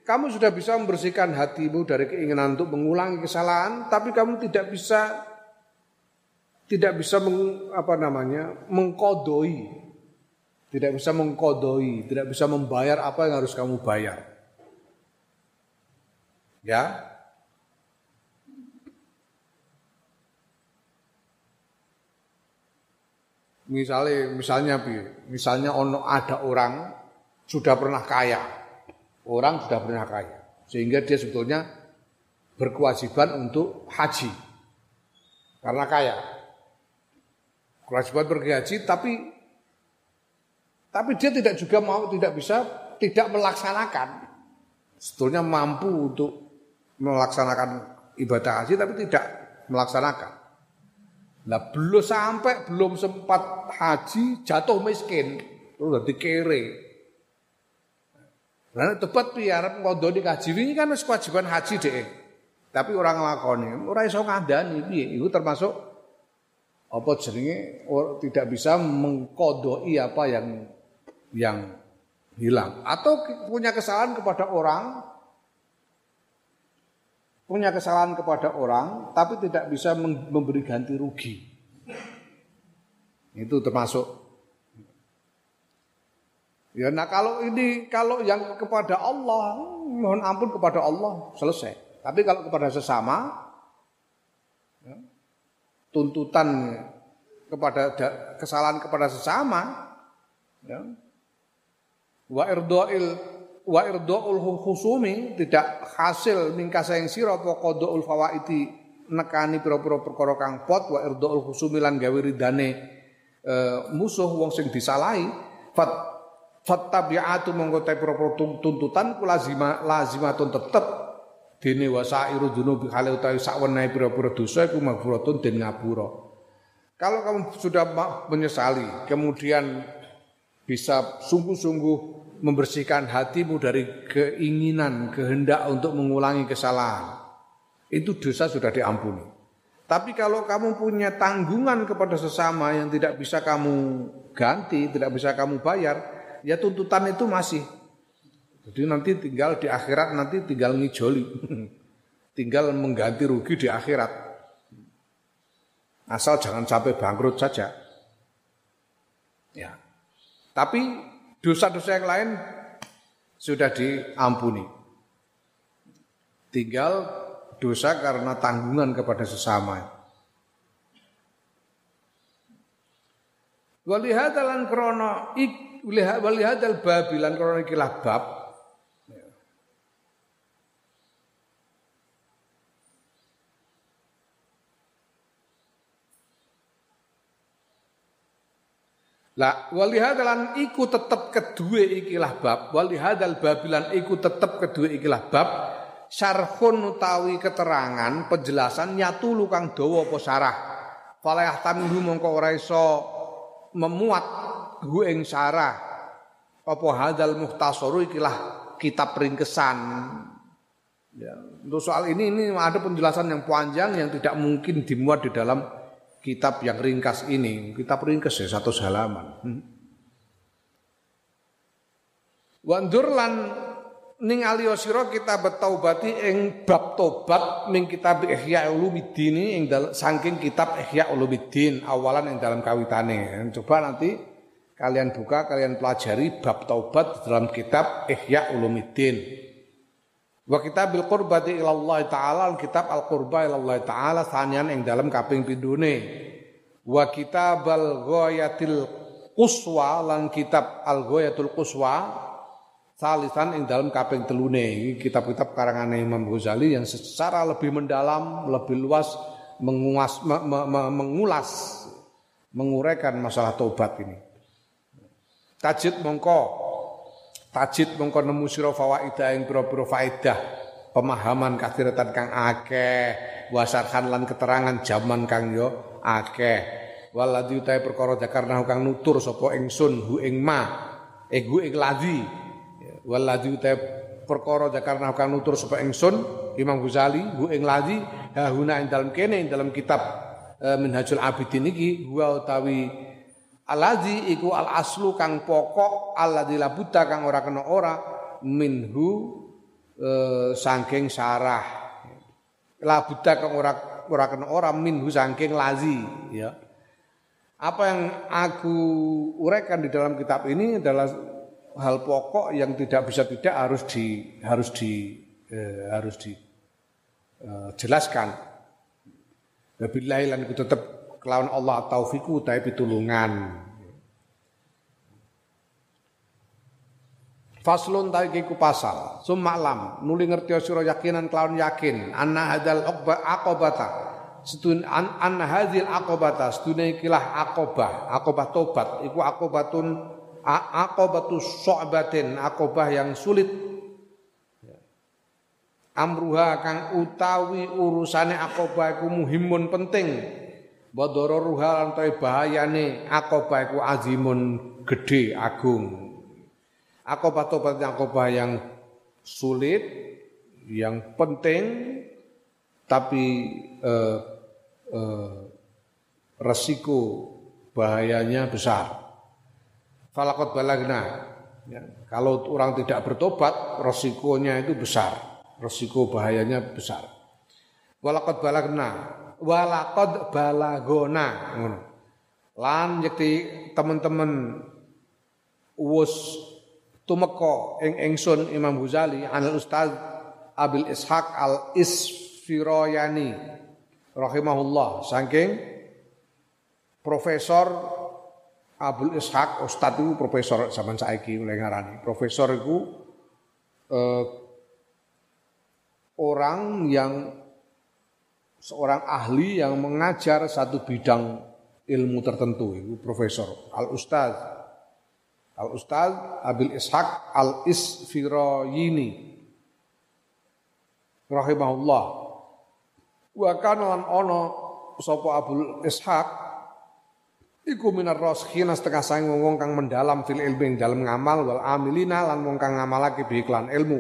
[SPEAKER 1] Kamu sudah bisa membersihkan hatimu dari keinginan untuk mengulangi kesalahan, tapi kamu tidak bisa tidak bisa meng, apa namanya mengkodoi, tidak bisa mengkodoi, tidak bisa membayar apa yang harus kamu bayar. Ya, Misalnya misalnya misalnya ono ada orang sudah pernah kaya. Orang sudah pernah kaya sehingga dia sebetulnya berkewajiban untuk haji. Karena kaya. Kewajiban pergi haji tapi tapi dia tidak juga mau tidak bisa tidak melaksanakan. Sebetulnya mampu untuk melaksanakan ibadah haji tapi tidak melaksanakan. Nah belum sampai belum sempat haji jatuh miskin, udah dikere. Nah tepat piye arep ngondoni haji wingi kan wis kewajiban haji deh. Tapi orang lakoni, ora iso ngandani piye. Itu termasuk apa jenenge tidak bisa mengkodoi apa yang yang hilang atau punya kesalahan kepada orang punya kesalahan kepada orang tapi tidak bisa memberi ganti rugi. Itu termasuk Ya nah kalau ini kalau yang kepada Allah mohon ampun kepada Allah selesai. Tapi kalau kepada sesama ya, tuntutan kepada kesalahan kepada sesama ya, wa irdoil wa irdaul khusumi tidak hasil mingkasa yang sira apa qadaul fawaiti nekani pira-pira perkara pot wa irdaul khusumi lan gawe ridane e, musuh wong sing disalahi fat fattabi'atu monggo te pira-pira tuntutan lazima lazimatun tetep dene wasairu dzunubi khale utawi sakwenehe pira-pira dosa iku maghfuratun den ngapura kalau kamu sudah menyesali kemudian bisa sungguh-sungguh membersihkan hatimu dari keinginan, kehendak untuk mengulangi kesalahan. Itu dosa sudah diampuni. Tapi kalau kamu punya tanggungan kepada sesama yang tidak bisa kamu ganti, tidak bisa kamu bayar, ya tuntutan itu masih. Jadi nanti tinggal di akhirat nanti tinggal ngijoli. tinggal mengganti rugi di akhirat. Asal jangan sampai bangkrut saja. Ya. Tapi Dosa-dosa yang lain sudah diampuni. Tinggal dosa karena tanggungan kepada sesama. Walihadalan krono ik walihadal babilan krono ikilah bab. Lah walihadalan iku tetep kedua ikilah bab. Walihadal babilan iku tetep kedua ikilah bab. Syarhun utawi keterangan penjelasan nyatu lukang dawa apa sarah falayah tamilu mongko ora iso memuat hu ing sarah apa hadal muhtasaru ikilah kitab ringkesan ya untuk soal ini ini ada penjelasan yang panjang yang tidak mungkin dimuat di dalam kitab yang ringkas ini, kitab ringkas ya satu halaman. Hmm. Wandur lan ning aliyo sira kita betaubati ing bab tobat ning kitab Ihya Ulumuddin ing saking kitab Ihya Ulumuddin awalan ing dalam kawitane. Coba nanti kalian buka, kalian pelajari bab taubat dalam kitab Ihya Ulumuddin. Wa kitabil qurbati ila Allah taala kitab al qurba ila Allah taala sanian ing dalam kaping pindune. Wa kitabal ghayatil quswa lan kitab al ghayatul quswa salisan ing dalam kaping telune. Kitab-kitab karangan Imam Ghazali yang secara lebih mendalam, lebih luas menguas, me, me, me, mengulas menguraikan masalah tobat ini. Tajid mongko. Tajid mongko nemu sira fawaida ing pira-pira faedah. Pemahaman kathiratan kang akeh wasarhan lan keterangan jaman kang yo akeh. Waladhi utahe perkara jakarna kang nutur sapa ingsun hu ing ma eh hu ing ladhi waladhi utahe perkara jakarna kang nutur sapa ingsun Imam Ghazali hu ing ladhi ha huna ing dalam kene ing dalam kitab e, Minhajul Abidin iki huwa utawi Aladzi iku al aslu kang pokok alladzi la buta kang ora kena ora minhu e, saking sarah. La buta kang ora ora kena ora minhu saking lazi ya. Apa yang aku uraikan di dalam kitab ini adalah hal pokok yang tidak bisa tidak harus di harus di eh, harus di eh, jelaskan. Wabillahi lan tetap kelawan Allah taufiku tapi pitulungan Faslun taiki ku pasal. Sumalam nuli ngerti sira yakinan kelawan yakin anna hadzal uqba. Setun an, anna hadzil aqobata setune ikilah aqobah, aqobah tobat iku aqobatun aqobatu syu'batin, aqobah yang sulit. Amruha kang utawi urusane aqobah iku muhimun penting. Badararuha lan bahayane aqobah iku azimun gede agung akobah-tobat akobah yang sulit, yang penting, tapi eh, eh, resiko bahayanya besar. Falakot balagna. Ya, kalau orang tidak bertobat, resikonya itu besar. Resiko bahayanya besar. Walakot balagna. Walakot balagona. Lan yakti teman-teman wus tumeka ing ingsun Imam Ghazali anil Ustaz Abil Ishaq Al Isfirayani rahimahullah saking Profesor Abdul Ishaq Ustaz itu profesor zaman saiki mulai ngarani. Profesor itu eh, orang yang seorang ahli yang mengajar satu bidang ilmu tertentu itu profesor Al Ustaz. Al Ustaz Abil Ishaq Al Isfirayini. Rahimahullah. Wa kana sapa Abul Ishaq iku minar rasikhina setengah saing wong kang mendalam fil ilmi dalam ngamal wal amilina lan wong kang ngamalake bi iklan ilmu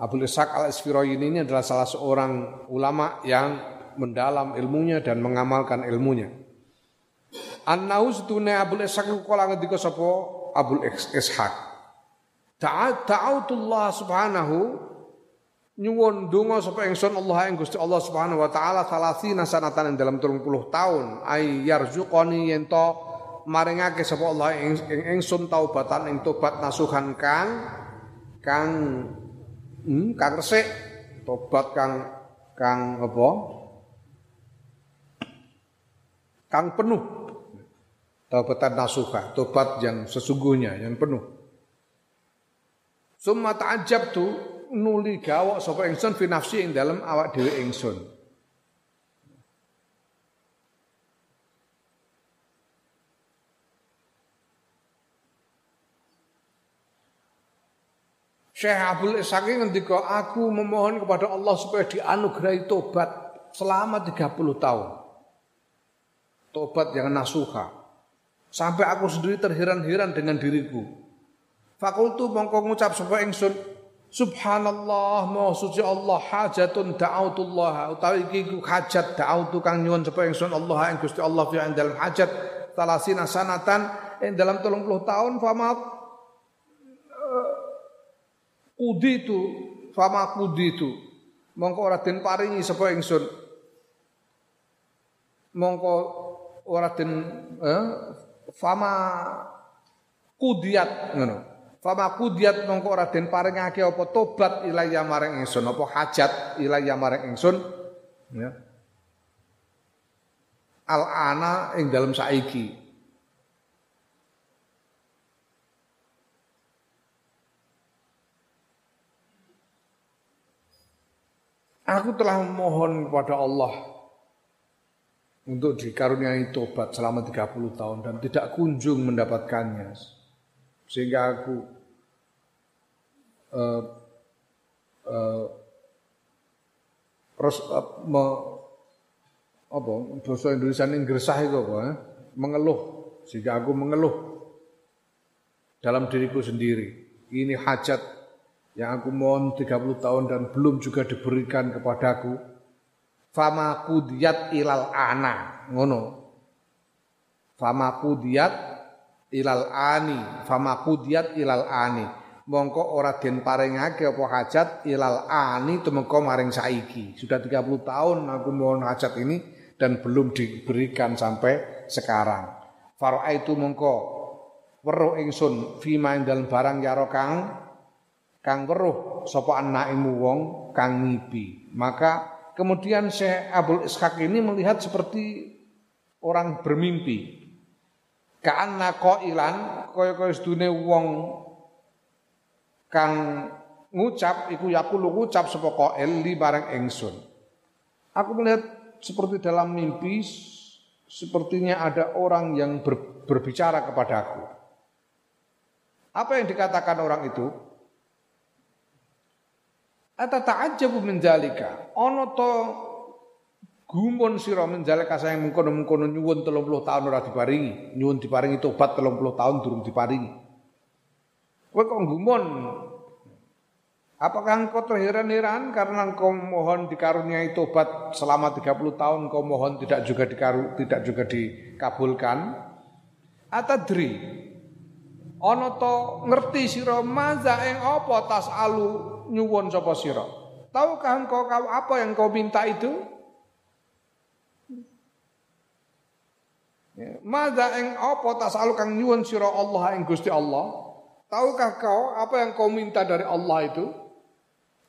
[SPEAKER 1] Abul Ishaq Al Isfirayini ini adalah salah seorang ulama yang mendalam ilmunya dan mengamalkan ilmunya Annahu setune Abul Ishaq kala ngendika sapa Abul Ishaq. Ta'autullah subhanahu nyuwun donga sapa ingsun Allah ing Gusti Allah Subhanahu wa taala salasina sanatan ing dalam 30 tahun ay yarzuqani yen to maringake sapa Allah ing ingsun taubatan ing tobat nasuhan kang kang hmm, kang resik tobat kang kang apa kang penuh taubatan nasuha, tobat yang sesungguhnya, yang penuh. Summa ta'ajab tu nuli gawok sapa ingsun fi nafsi ing dalam awak dhewe ingsun. Syekh Abdul Ishaq ngendika aku memohon kepada Allah supaya dianugerahi tobat selama 30 tahun. Tobat yang nasuha. Sampai aku sendiri terheran-heran dengan diriku. Fakultu mongko ngucap sapa ingsun Subhanallah maha suci Allah hajatun da'autullah utawi iki hajat da'autu kang nyuwun sapa ingsun Allah ing Gusti Allah fi dalam hajat talasina sanatan ing dalam 30 tahun fama kuditu fama kuditu mongko ora den paringi sapa ingsun mongko ora den eh, fama kudiat ngono. Fama kudiat mongko ora den paringake apa tobat ilaya maring ingsun apa hajat ilaya maring ingsun ya. Al ana ing dalam saiki. Aku telah memohon kepada Allah untuk dikaruniai tobat selama 30 tahun dan tidak kunjung mendapatkannya. Sehingga aku uh, uh, ros, uh, me, apa bahasa Indonesia ini gersah itu apa eh? mengeluh sehingga aku mengeluh dalam diriku sendiri ini hajat yang aku mohon 30 tahun dan belum juga diberikan kepadaku fama kudiyat ilal ana. Ngono. Fama kudiyat ilal ani. Fama kudiyat ilal ani. Mongko ora den paringake apa hajat ilal ani tumeka maring saiki. Sudah 30 tahun aku mohon hajat ini dan belum diberikan sampai sekarang. Faro itu mongko weruh ingsun fima dalam barang yaro kang kang weruh sapa anakmu wong kang ngipi maka kemudian Syekh Abdul Ishaq ini melihat seperti orang bermimpi. Ka'anna qailan kaya-kaya sedune wong kang ngucap iku yakulu ngucap sapa qail li bareng ingsun. Aku melihat seperti dalam mimpi sepertinya ada orang yang ber, berbicara kepadaku. Apa yang dikatakan orang itu? Ata ta'ajjabu min dzalika. Ana to gumun sira min dzalika sayang mengkono-mengkono nyuwun 30 tahun ora diparingi, nyuwun diparingi tobat 30 tahun durung diparingi. Kowe kok gumun? Apakah engkau terheran-heran karena engkau mohon dikaruniai tobat selama 30 tahun engkau mohon tidak juga dikaru, tidak juga dikabulkan? Atadri ana to ngerti sira maza ing apa tas alu nyuwun sapa sira? Tahukah engkau kau apa yang kau minta itu? Ya, Mada ing apa tasalu kang nyuwun sira Allah ing Gusti Allah? Tahukah kau apa yang kau minta dari Allah itu?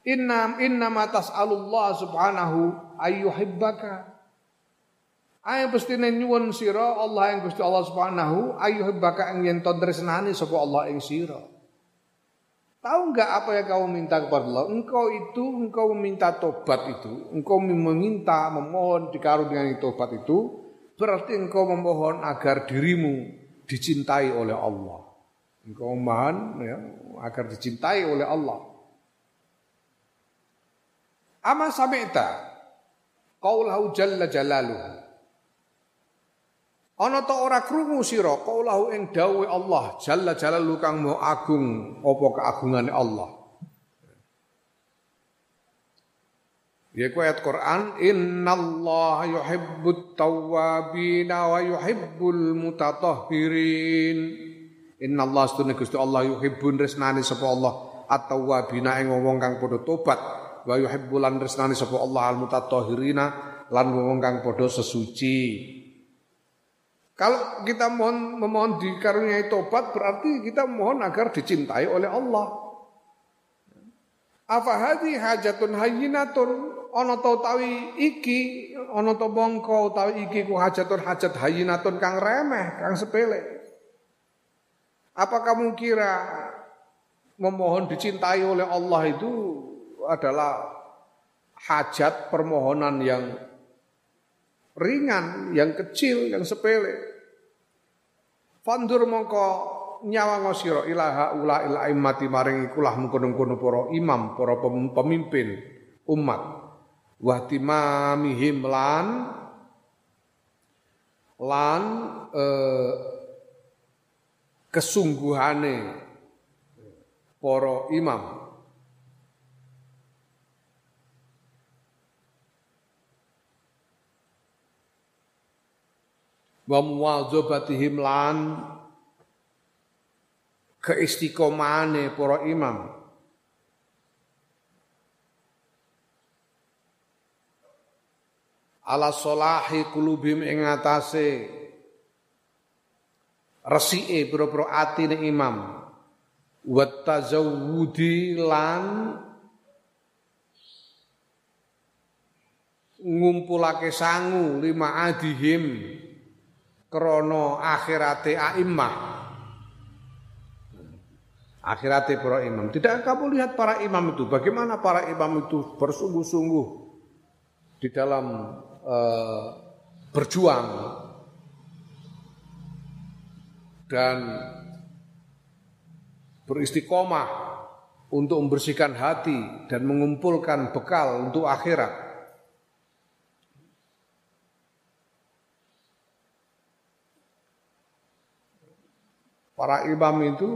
[SPEAKER 1] Innam inna tas'alullah subhanahu ayyuhibbaka. Ayo pestine nyuwun sira Allah ing Gusti Allah subhanahu ayyuhibbaka ing yen tresnani sapa Allah ing sira. Tahu nggak apa yang kamu minta kepada Allah? Engkau itu, engkau meminta tobat itu, engkau meminta, memohon dikaruniai tobat itu, berarti engkau memohon agar dirimu dicintai oleh Allah. Engkau memohon ya, agar dicintai oleh Allah. Ama sami'ta qaulahu jalla jalaluhu Ana ta ora krungu sira kaulahu ing dawuh Allah jalla jalalu kang mau agung apa keagungane Allah. Ya ku ayat Quran innallaha yuhibbut tawwabin wa yuhibbul mutatahhirin. Innallaha astune Gusti Allah yuhibbun resnani sapa Allah at-tawwabina ing wong kang padha tobat wa yuhibbul resnani sapa Allah al-mutatahhirina lan wong kang padha sesuci. Kalau kita mohon memohon dikaruniai tobat berarti kita mohon agar dicintai oleh Allah. Apa hadi hajatun hayyinatun ana ta utawi iki ana ta mongko utawi iki ku hajatun hajat hayyinatun kang remeh, kang sepele. Apa kamu kira memohon dicintai oleh Allah itu adalah hajat permohonan yang ringan, yang kecil, yang sepele. Fandur mongko nyawang sira ilaha ula ila immati maring ikulah mengkono-kono para imam, para pemimpin umat. Wa timamihim lan lan eh, kesungguhane para imam wa muwadzabatihim lan keistiqomane para imam. Ala solahi kulubim ing atase. Resike pira-pira atine imam. Wa tazawwudi lan ngumpulake sangu lima adihim krono akhirate a'immah. Akhirate para imam. Tidak kamu lihat para imam itu, bagaimana para imam itu bersungguh-sungguh di dalam uh, berjuang dan beristiqomah untuk membersihkan hati dan mengumpulkan bekal untuk akhirat. Para imam itu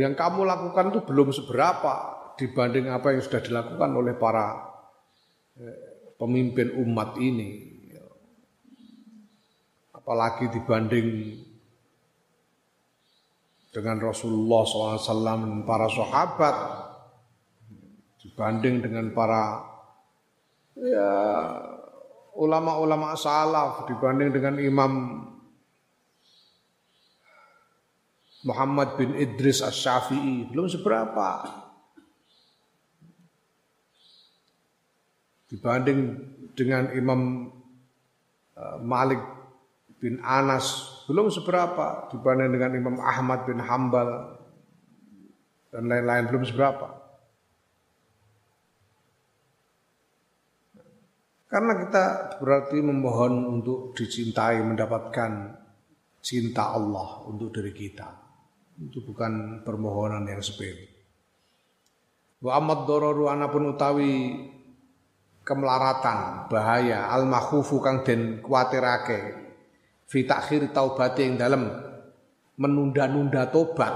[SPEAKER 1] yang kamu lakukan itu belum seberapa dibanding apa yang sudah dilakukan oleh para eh, pemimpin umat ini. Apalagi dibanding dengan Rasulullah SAW dan para sahabat, dibanding dengan para ya ulama-ulama salaf, dibanding dengan imam Muhammad bin Idris Asy-Syafi'i belum seberapa. dibanding dengan Imam eh, Malik bin Anas belum seberapa dibanding dengan Imam Ahmad bin Hambal dan lain-lain belum seberapa. Karena kita berarti memohon untuk dicintai, mendapatkan cinta Allah untuk diri kita. Itu bukan permohonan yang sepele. Wa amad dororu anapun utawi kemelaratan, bahaya, al makhufu kang den kuatirake fi takhir yang dalam menunda-nunda tobat,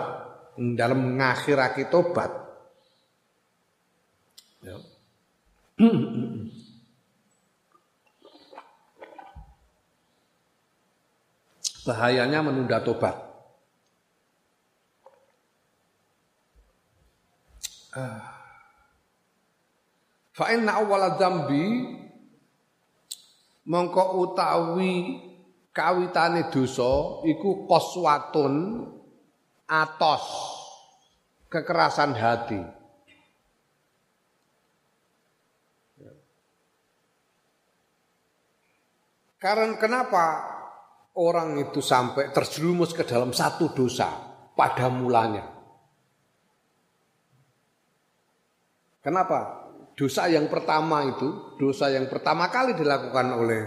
[SPEAKER 1] yang dalam ngakhirake tobat. Ya. Bahayanya menunda tobat. Fa inna awwala dzambi mongko utawi kawitane dosa iku qaswatun atos kekerasan hati. Karena kenapa orang itu sampai terjerumus ke dalam satu dosa pada mulanya? Kenapa? dosa yang pertama itu, dosa yang pertama kali dilakukan oleh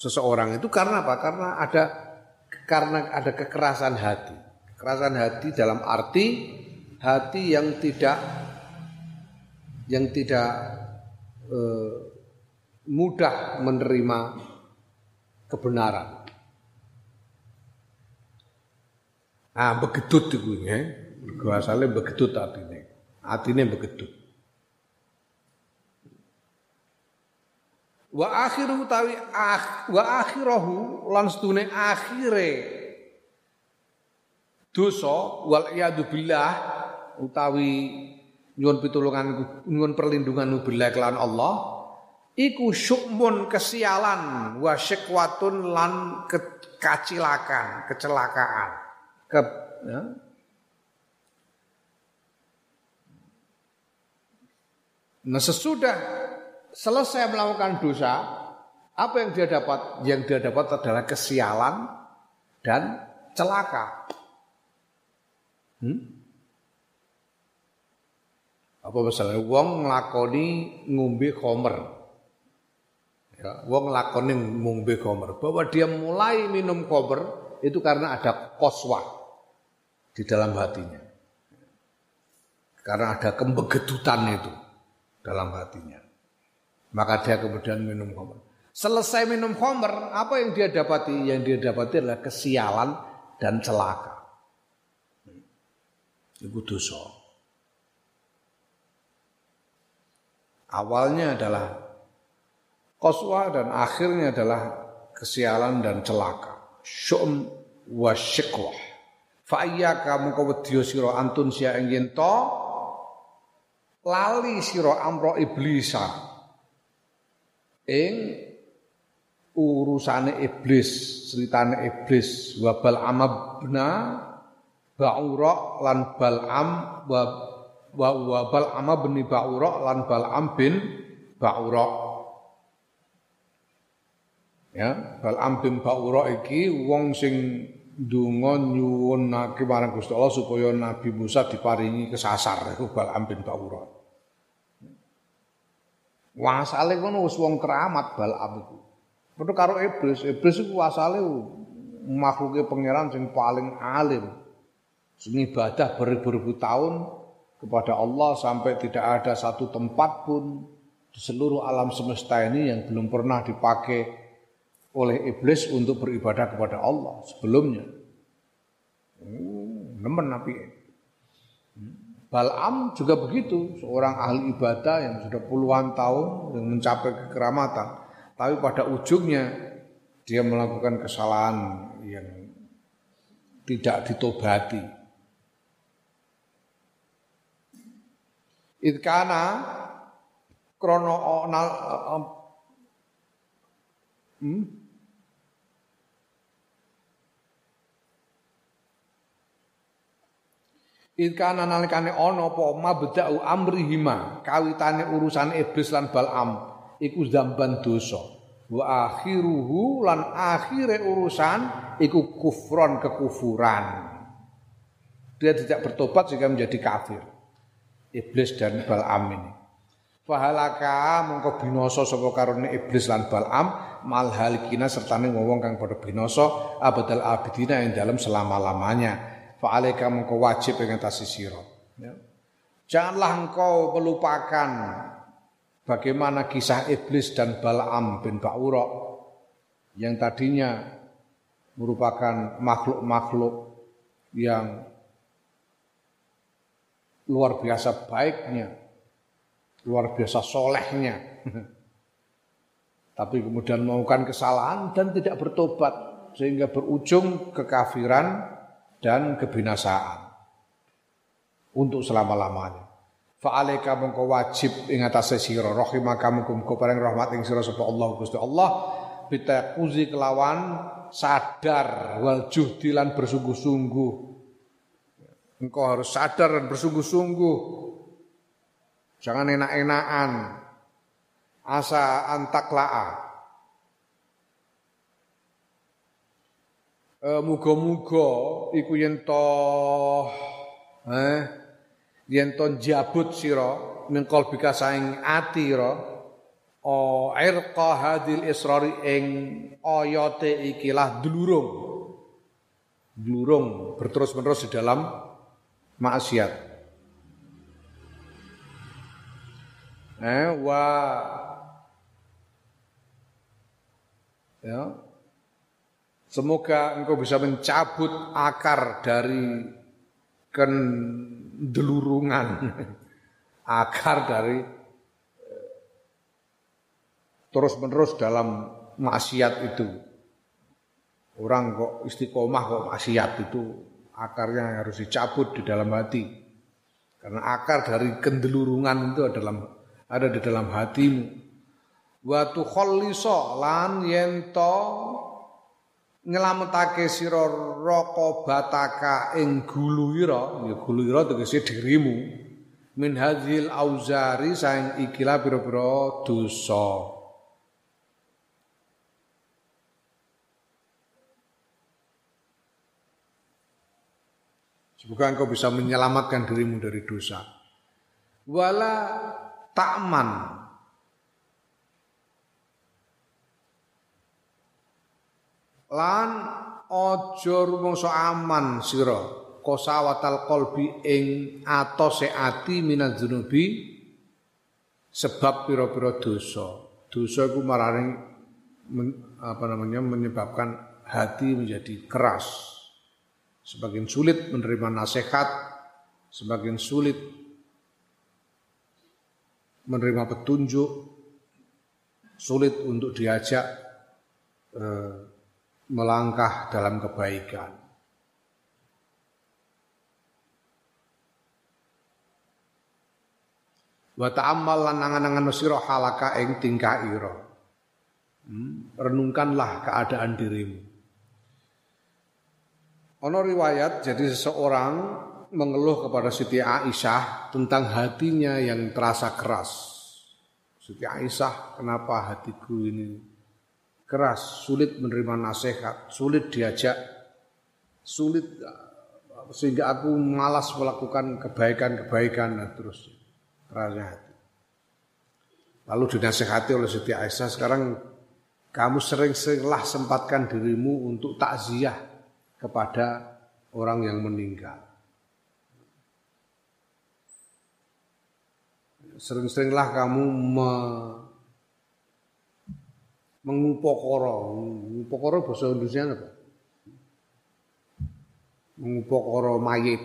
[SPEAKER 1] seseorang itu karena apa? Karena ada karena ada kekerasan hati. Kekerasan hati dalam arti hati yang tidak yang tidak eh, mudah menerima kebenaran. Ah, begedut itu ya. Asalnya begedut artinya. Artinya begedut. Wa akhiru tawi ah, wa akhirahu lan akhire dosa wal iyadu billah utawi nyuwun pitulungan nyuwun perlindungan billah kelan Allah iku syukmun kesialan wa syikwatun lan kekacilakan kecelakaan ke ya. Nah sesudah selesai melakukan dosa, apa yang dia dapat? Yang dia dapat adalah kesialan dan celaka. Hmm? Apa misalnya wong nglakoni ngombe khomer. Ya, wong nglakoni ngombe khomer. Bahwa dia mulai minum khomer itu karena ada koswa di dalam hatinya. Karena ada kembegedutan itu dalam hatinya. Maka dia kemudian minum khamr. Selesai minum khamr, apa yang dia dapati? Yang dia dapati adalah kesialan dan celaka. Itu dosa. Awalnya adalah koswa dan akhirnya adalah kesialan dan celaka. Syum wa syikwah. Fa kamu kau wedya sira antun sia ing lali sira amro iblisa ing urusane iblis, ceritane iblis wa bal amabna ba'ura lan bal'am wa wa, wa bal amabni ba'ura lan bal'am bin ba'ura. Ya bal'am bin ba'ura iki wong sing ndonga nyuwunake marang Gusti Allah supaya Nabi Musa diparingi kesasar iku bal'am bin ba'ura Wasale kono wis wong keramat Bal'am iku. Padha karo iblis, iblis iku wasale makhluke pangeran sing paling alim. Sing ibadah beribu-ribu tahun kepada Allah sampai tidak ada satu tempat pun di seluruh alam semesta ini yang belum pernah dipakai oleh iblis untuk beribadah kepada Allah sebelumnya. Hmm, nemen nabi. Bal'am juga begitu, seorang ahli ibadah yang sudah puluhan tahun yang mencapai kekeramatan. Tapi pada ujungnya dia melakukan kesalahan yang tidak ditobati. Itkana krono hmm? Ikana nalikane ana apa mabda'u amrihima kawitane urusan iblis lan Bal'am iku zamban dosa. Wa akhiruhu lan akhire urusan iku kufron kekufuran. Dia tidak bertobat sehingga menjadi kafir. Iblis dan Bal'am ini. Fahalaka mongko binoso sapa karone iblis lan Bal'am mal halikina sertane wong kang padha binoso abadal abidina yang dalam selama-lamanya. Fa alaika mongko wajib ing atas sira. Ya. Janganlah engkau melupakan bagaimana kisah iblis dan Bal'am bin Ba'ura yang tadinya merupakan makhluk-makhluk yang luar biasa baiknya luar biasa solehnya. Tapi kemudian melakukan kesalahan dan tidak bertobat sehingga berujung kekafiran dan kebinasaan untuk selama-lamanya. Fa'alaika mengko wajib ing atase sira rahimaka mengko paring rahmat ing sira sapa Allah Gusti Allah bitaquzi kelawan sadar wal juhdi lan bersungguh-sungguh. Engkau harus sadar dan bersungguh-sungguh Jangan enak-enakan. Asa antaklaa. E, muga-muga iku yen to eh yen to jabut sira min qalbika saing ati ra o irqa hadil israri ing ikilah dulurung. Dulurung berterus-menerus di dalam maksiat. Eh, wa ya semoga engkau bisa mencabut akar dari kendelurungan akar dari eh, terus menerus dalam maksiat itu. Orang kok istiqomah kok maksiat itu akarnya harus dicabut di dalam hati. Karena akar dari kendelurungan itu adalah ada di dalam hatimu. Wa tukhallisa lan yen to nyelametake sira raqabataka ing guluira ya guluira tegese dirimu. Min hadzil auzari saing ikilah pira-pira dosa. Semoga engkau bisa menyelamatkan dirimu dari dosa. Wala ta'man lan aja rumangsa aman sira kosawatal qalbi ing atose ati minadzunubi sebab pira-pira dosa. Dosa iku marane apa namanya menyebabkan hati menjadi keras. Semakin sulit menerima nasihat, semakin sulit menerima petunjuk, sulit untuk diajak eh, melangkah dalam kebaikan. Wa ta'ammal lan angan-angan sira halaka ing tingkah ira. Hmm, renungkanlah keadaan dirimu. Ono riwayat jadi seseorang mengeluh kepada Siti Aisyah tentang hatinya yang terasa keras. Siti Aisyah, kenapa hatiku ini keras, sulit menerima nasihat, sulit diajak, sulit sehingga aku malas melakukan kebaikan-kebaikan dan terus kerasnya hati. Lalu dinasehati oleh Siti Aisyah, sekarang kamu sering-seringlah sempatkan dirimu untuk takziah kepada orang yang meninggal. sering-seringlah kamu mengupokoro. Mengupokoro bahasa Indonesia apa? Mengupokoro mayit.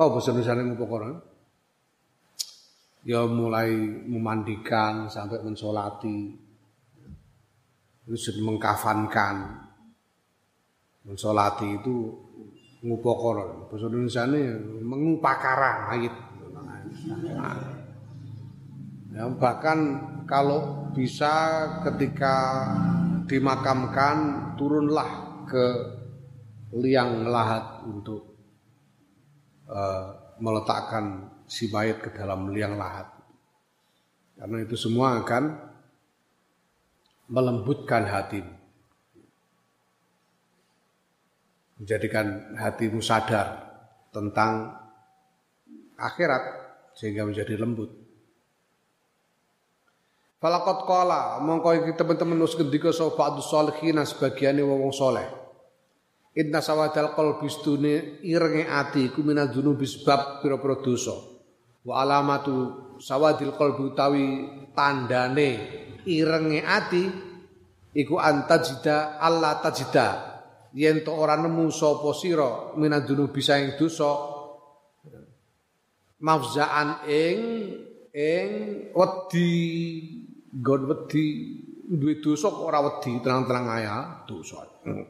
[SPEAKER 1] Oh bahasa Indonesia mengupokoro. Ya mulai memandikan sampai mensolati. Terus mengkafankan. Mensolati itu ngupokoro. Bahasa Indonesia ini mengupakara mayit. Nah, ya, bahkan kalau bisa ketika dimakamkan turunlah ke liang lahat untuk uh, meletakkan si mayat ke dalam liang lahat. Karena itu semua akan melembutkan hatimu. Menjadikan hatimu sadar tentang akhirat sehingga menjadi lembut. Falakot kola mongko iki teman-teman nus gendika sapa ba'du sholihin sebagiane wong soleh. Inna sawadal stune irenge ati iku minal dzunubi pira-pira dosa. Wa alamatu sawadil qalbi utawi tandane irenge ati iku antajida Allah tajida yen to ora nemu sapa sira minal dzunubi saing dosa mafzaan ing ing wedi nggon wedi duwe dosa kok ora wedi terang-terang aya dosa. Hmm.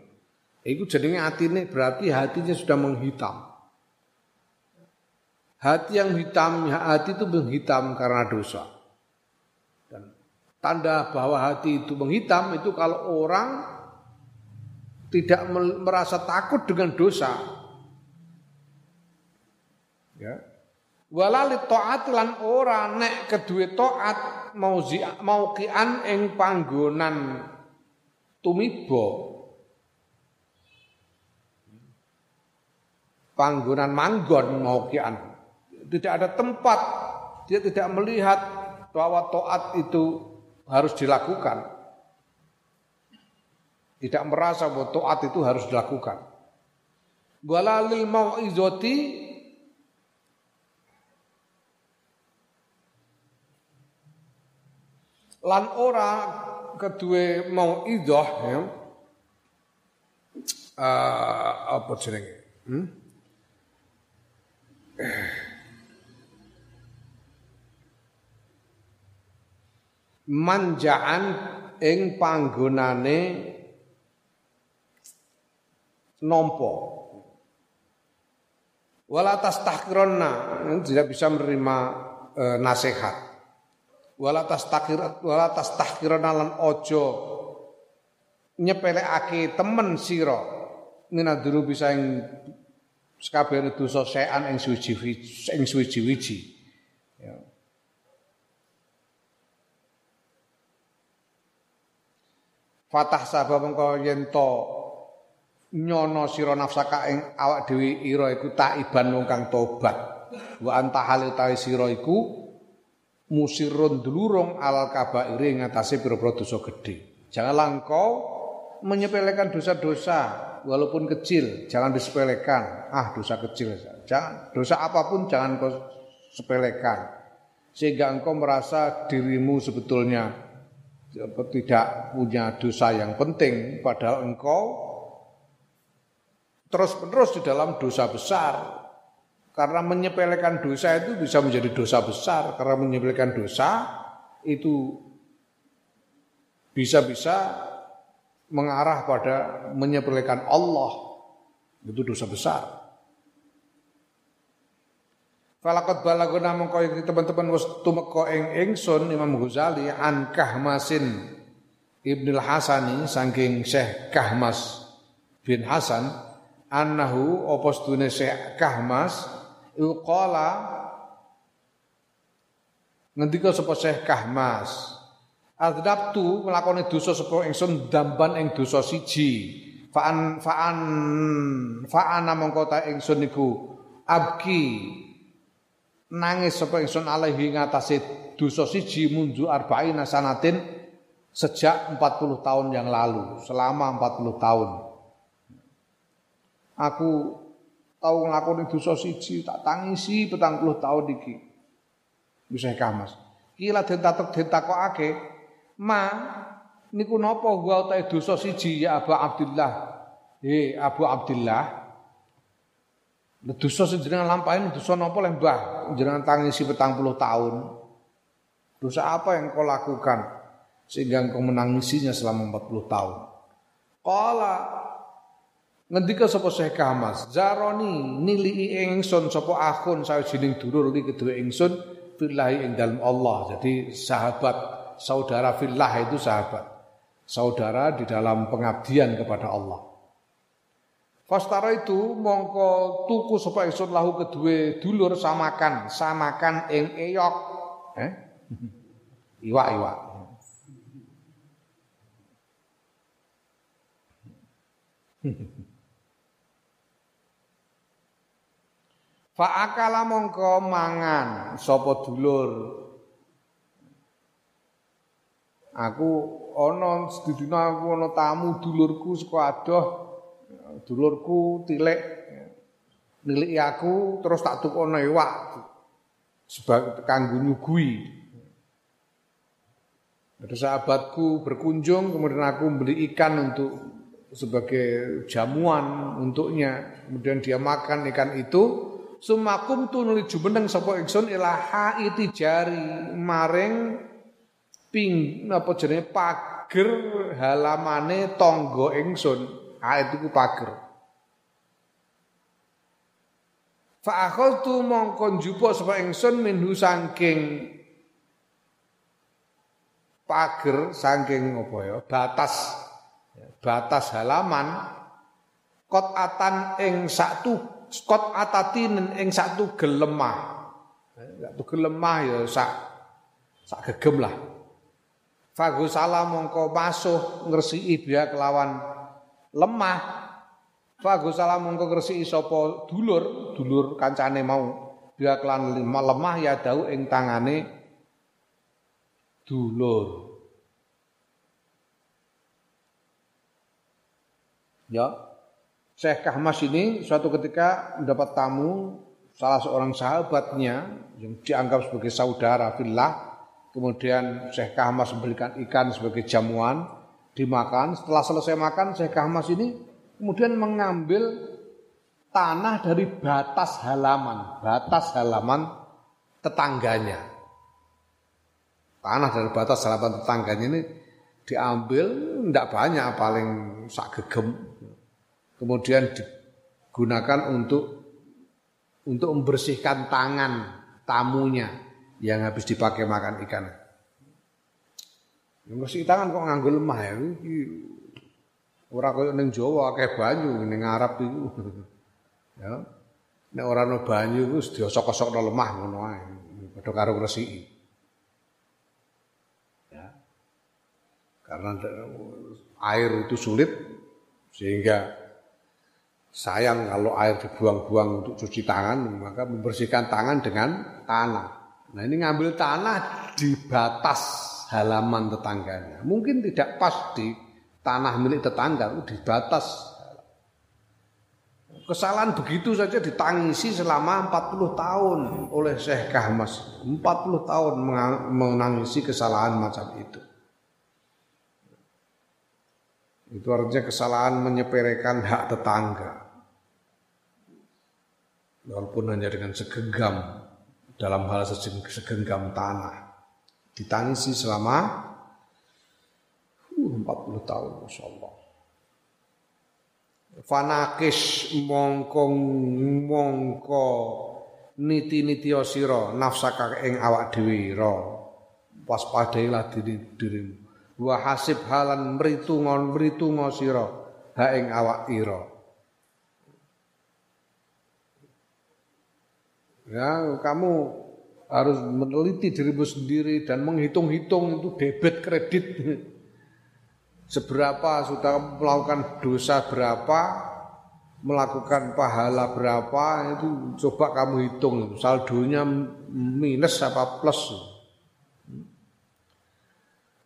[SPEAKER 1] Iku jenenge atine berarti hatinya sudah menghitam. Hati yang hitam, hati itu menghitam karena dosa. Dan tanda bahwa hati itu menghitam itu kalau orang tidak merasa takut dengan dosa. Ya. Walali taat lan ora nek kedue taat mauzi mauqian ing panggonan tumiba. Panggonan manggon mauqian. Tidak ada tempat dia tidak melihat bahwa taat itu harus dilakukan. Tidak merasa bahwa taat itu harus dilakukan. Walalil mau'izati lan ora kedue mau idoh ya. Uh, apa jenenge? Hmm? manjaan ing panggonane nompo wala tastahqironna tidak bisa menerima e, nasihat wala tastakir wala tastahkirana lan ojo nyepelekake temen sira. Minaduru bisa ing sakabehane dosa sean ing suci ing suci-wiji ya. Fatah sabab mengko yen to nyono sira nafsaka ing awak dhewe ira iku taiban wong kang tobat. Wa anta halil tawi sira iku musirun dulurung alal kabairi ngatasi pira-pira dosa gede. Janganlah engkau menyepelekan dosa-dosa walaupun kecil, jangan disepelekan. Ah, dosa kecil. Jangan dosa apa pun jangan kau sepelekan. Sehingga engkau merasa dirimu sebetulnya tidak punya dosa yang penting padahal engkau terus-menerus di dalam dosa besar karena menyepelekan dosa itu bisa menjadi dosa besar. Karena menyepelekan dosa itu bisa-bisa mengarah pada menyepelekan Allah. Itu dosa besar. Falakot balaguna mengko teman-teman wis tumeka ing ingsun Imam Ghazali an Kahmasin Ibnul Hasani saking Syekh Kahmas bin Hasan annahu apa sedune Syekh Kahmas Uqala ngendika sapa Syekh Kahmas Adzabtu melakoni dosa sapa ingsun damban ing dosa siji. Fa'an fa'an fa'ana mongko ta ingsun niku abki. Nangis sapa ingsun alaihi ngatasé dosa siji mundu arba'ina sanatin sejak 40 tahun yang lalu selama 40 tahun. Aku tahu nglakoni dosa siji tak tangisi petang puluh tahun iki. Bisa kamas. Kila den tatek den takokake, "Ma, niku napa wa ta dosa siji ya Abu Abdullah?" He Abu Abdullah. Dosa sing jenengan lampahin dosa napa le Mbah? Jenengan tangisi petang puluh tahun. Dosa apa yang kau lakukan sehingga engkau menangisinya selama 40 tahun? Qala Ngendika sapa Syekh Kamas, Zaroni nili ingsun sapa akhun sawijining dulur li kedua ingsun fillahi ing dalem Allah. Jadi sahabat, saudara fillah itu sahabat. Saudara di dalam pengabdian kepada Allah. Fastara itu mongko tuku sapa ingsun lahu kedua dulur samakan, samakan ing eyok. Eh? Iwak-iwak. Fa'akala mongko mangan sapa dulur. Aku ana sedina aku ana tamu dulurku saka adoh. Dulurku tilik niliki aku terus tak tukono iwak sebagai kanggo nyugui. Ada sahabatku berkunjung kemudian aku beli ikan untuk sebagai jamuan untuknya. Kemudian dia makan ikan itu Sumakum tu nuli jumeneng sapa ingsun ila haiti jari maring ping apa jenenge pager halamane tangga ingsun. Hait iku pager. Fa akhadtu mongko njupuk sapa ingsun minhu saking pager saking apa ya batas batas halaman kot atan ing Skot atatin ing satu gelemah. Satu gelemah ya sak sak gegem lah. Fagusala mongko masuh ngresiki biya kelawan lemah. Fagusala mongko ngresiki sapa dulur, dulur kancane mau. Biya kelawan lemah ya dau ing tangane dulur. Ya, Syekh Kahmas ini suatu ketika mendapat tamu salah seorang sahabatnya yang dianggap sebagai saudara fillah. Kemudian Syekh Kahmas memberikan ikan sebagai jamuan, dimakan. Setelah selesai makan, Syekh Kahmas ini kemudian mengambil tanah dari batas halaman, batas halaman tetangganya. Tanah dari batas halaman tetangganya ini diambil tidak banyak, paling sak gegem kemudian digunakan untuk untuk membersihkan tangan tamunya yang habis dipakai makan ikan. Yang bersih tangan kok nganggo lemah ya. Ora koyo ning Jawa akeh banyu ning Arab iku. ya. Nek ora ono banyu iku diosok-osokno lemah ngono ae. Padha karo ngresiki. Ya. Karena air itu sulit sehingga Sayang kalau air dibuang-buang untuk cuci tangan, maka membersihkan tangan dengan tanah. Nah ini ngambil tanah di batas halaman tetangganya. Mungkin tidak pas di tanah milik tetangga, di batas. Kesalahan begitu saja ditangisi selama 40 tahun oleh Syekh Kahmas. 40 tahun menangisi kesalahan macam itu. Itu artinya kesalahan menyeperekan hak tetangga walaupun hanya dengan segenggam dalam hal segenggam tanah. Ditangisi selama uh, 40 tahun Masya Allah. Fanakis mongko mongko niti-niti sira nafsaka ing awak dhewe waspadailah diri dirimu. Wa hasib halan mritunga mritunga sira ha ing awak ira Ya, kamu harus meneliti dirimu sendiri dan menghitung-hitung itu debit kredit. Seberapa sudah melakukan dosa berapa melakukan pahala berapa itu coba kamu hitung. Saldonya minus apa plus?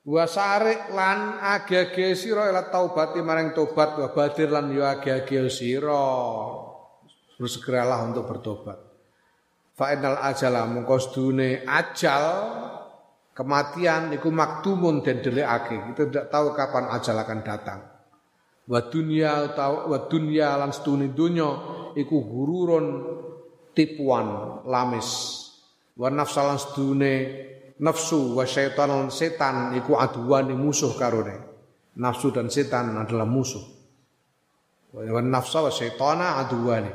[SPEAKER 1] Wasare lan age-age sira ila taubati maring tobat wa badir lan yo age-age sira. Bersegeralah untuk bertobat Fa'inal ajala mongko sedune ajal kematian iku maktumun dan delikake. Kita tidak tahu kapan ajal akan datang. Wa dunya tahu wa dunya lan sedune donya iku gururun tipuan lamis. Wa nafsalan sedune nafsu wa syaitan lan setan iku aduan musuh karone. Nafsu dan setan adalah musuh. Wa nafsa wa syaitana aduwani.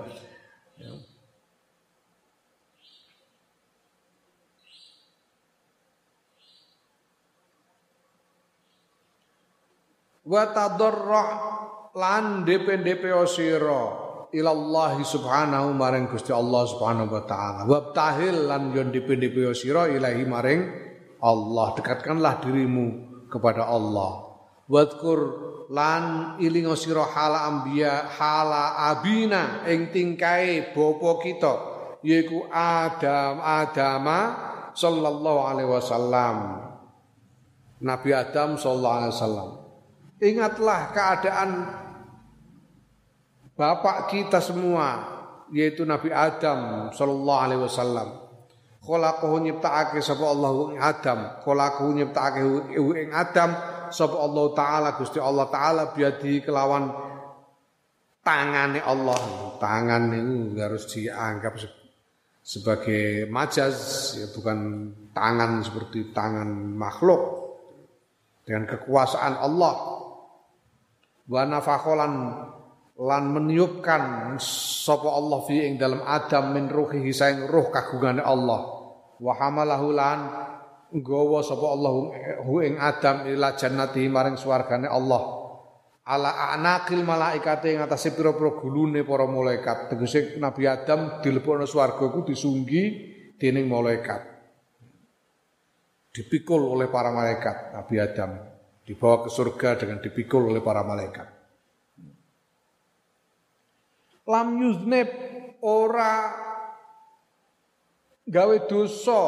[SPEAKER 1] Wa tadarrah lan DP-DP sira ilallah subhanahu maring Gusti Allah subhanahu wa taala wabtahil lan yon DP-DP sira ilahi maring Allah, dekatkanlah dirimu kepada Allah. Wadkur lan ilingo sira hala ambia hala abina ing tingkai bapa kita yaiku Adam Adama sallallahu alaihi wasallam. Nabi Adam sallallahu alaihi wasallam. Ingatlah keadaan bapak kita semua yaitu Nabi Adam sallallahu alaihi wasallam. Khalaqahu nyiptakake sapa Allah ing Adam. Khalaqahu nyiptakake ing Adam sapa Allah taala Gusti Allah taala biadi kelawan tangane Allah. Tangan itu harus dianggap sebagai majaz ya bukan tangan seperti tangan makhluk. Dengan kekuasaan Allah wa nafakholan lan meniupkan sapa Allah fi ing dalam Adam min ruhihi saing ruh kagungane Allah. Wa hamalahu lan nggawa sapa Allah hu ing Adam ila jannati maring swargane Allah. Ala anakil malaikate ing atase pira-pira gulune para malaikat. Tegese Nabi Adam dilebokno swarga iku disunggi dening malaikat. Dipikul oleh para malaikat Nabi Adam dibawa ke surga dengan dipikul oleh para malaikat lam yuznib ora gawe dosa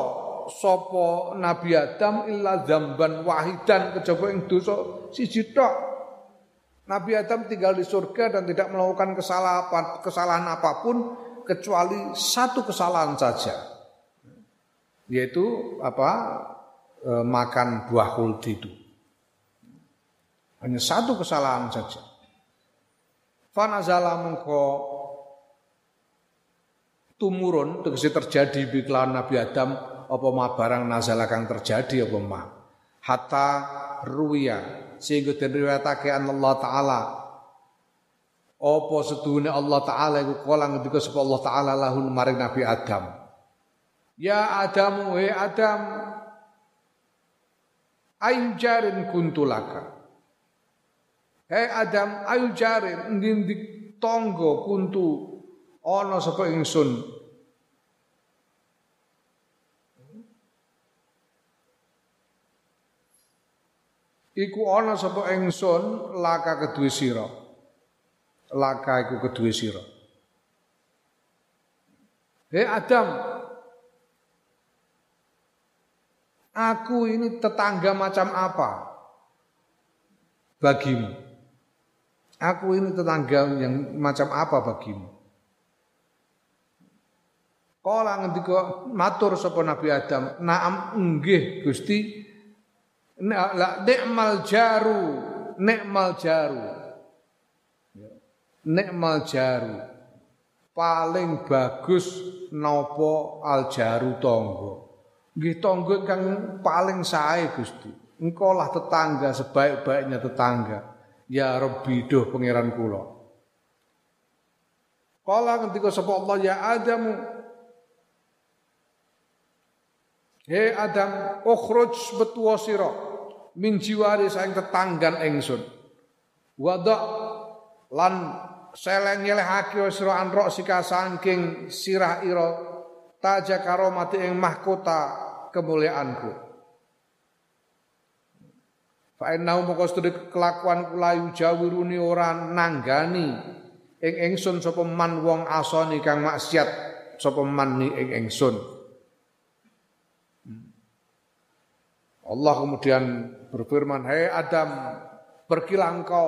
[SPEAKER 1] sapa Nabi Adam illa zamban wahidan kejaba ing dosa siji tok. Nabi Adam tinggal di surga dan tidak melakukan kesalahan kesalahan apa pun kecuali satu kesalahan saja. Yaitu apa? E, makan buah khuldi itu. Hanya satu kesalahan saja. Fanazala mengko tumurun tegese terjadi bi Nabi Adam apa ma barang nazala kang terjadi apa ma? Hatta ruya sehingga den riwayatake Allah taala. Apa sedune Allah taala iku kala ngendika sapa Allah taala lahun maring Nabi Adam? Ya Adam he Adam ayu jarin kuntulaka Hei Adam, ayu jare ndi tonggo kuntu ana sapa ingsun. Iku ana sapa ingsun laka kedue sira. Laka iku kedue sira. Hei Adam, aku ini tetangga macam apa bagimu? Aku ini tetangga yang macam apa bagimu? Kala ngendika matur sapa Nabi Adam, "Na'am nggih Gusti." La nikmal jaru, nikmal jaru. Ya. Nikmal jaru. Paling bagus nopo al jaru tonggo. Nggih tonggo kang paling sae Gusti. Engkau lah tetangga sebaik-baiknya tetangga. Ya Rabbi duh pangeran kula. Kala ketika sapa Allah ya Adam Hei Adam, ukhruj betuwa sira min jiwari saing tetanggan ingsun. Wada lan seleng nyelehake sira anrok sika saking sirah ira taja karomati ing mahkota kemuliaanku. Fa innahu moko sedek kelakuan kula jawiruni ora nanggani ing ingsun sapa man wong asoni kang maksiat sapa man ni ing ingsun. Allah kemudian berfirman, "Hei Adam, pergilah engkau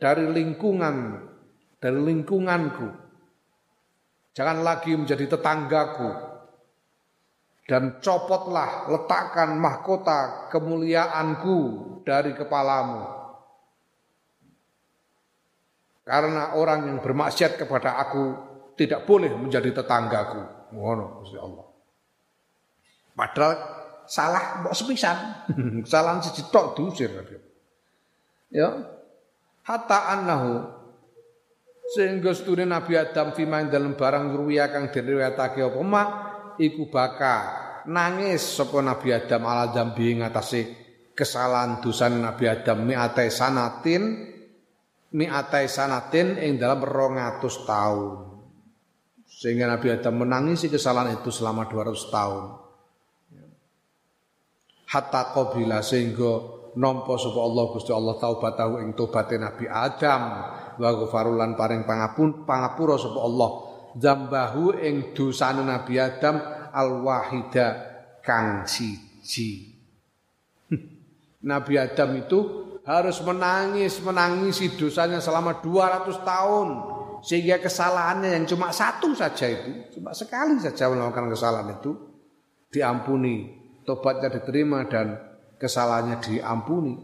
[SPEAKER 1] dari lingkungan dari lingkunganku. Jangan lagi menjadi tetanggaku dan copotlah letakkan mahkota kemuliaanku dari kepalamu. Karena orang yang bermaksiat kepada aku tidak boleh menjadi tetanggaku. Ngono Gusti Allah. Padahal salah mbok sepisan. Kesalahan siji tok diusir. Ya. Hatta annahu sehingga sedune Nabi Adam fima dalam barang ruwiya kang diriwayatake apa mak iku baka nangis sapa Nabi Adam ala dzambi ngatasé kesalahan dosa Nabi Adam mi'atai sanatin mi'atai sanatin ing dalam 200 tahun. Sehingga Nabi Adam menangisi kesalahan itu selama 200 tahun. hatta qabila sehingga nampa sapa Allah Gusti Allah taubatahu ing tobaté Nabi Adam wa ghafarulan paring pangapun pangapura sapa Allah zambahu ing dosane Nabi Adam al wahida kang siji Nabi Adam itu harus menangis menangisi dosanya selama 200 tahun sehingga kesalahannya yang cuma satu saja itu cuma sekali saja melakukan kesalahan itu diampuni tobatnya diterima dan kesalahannya diampuni.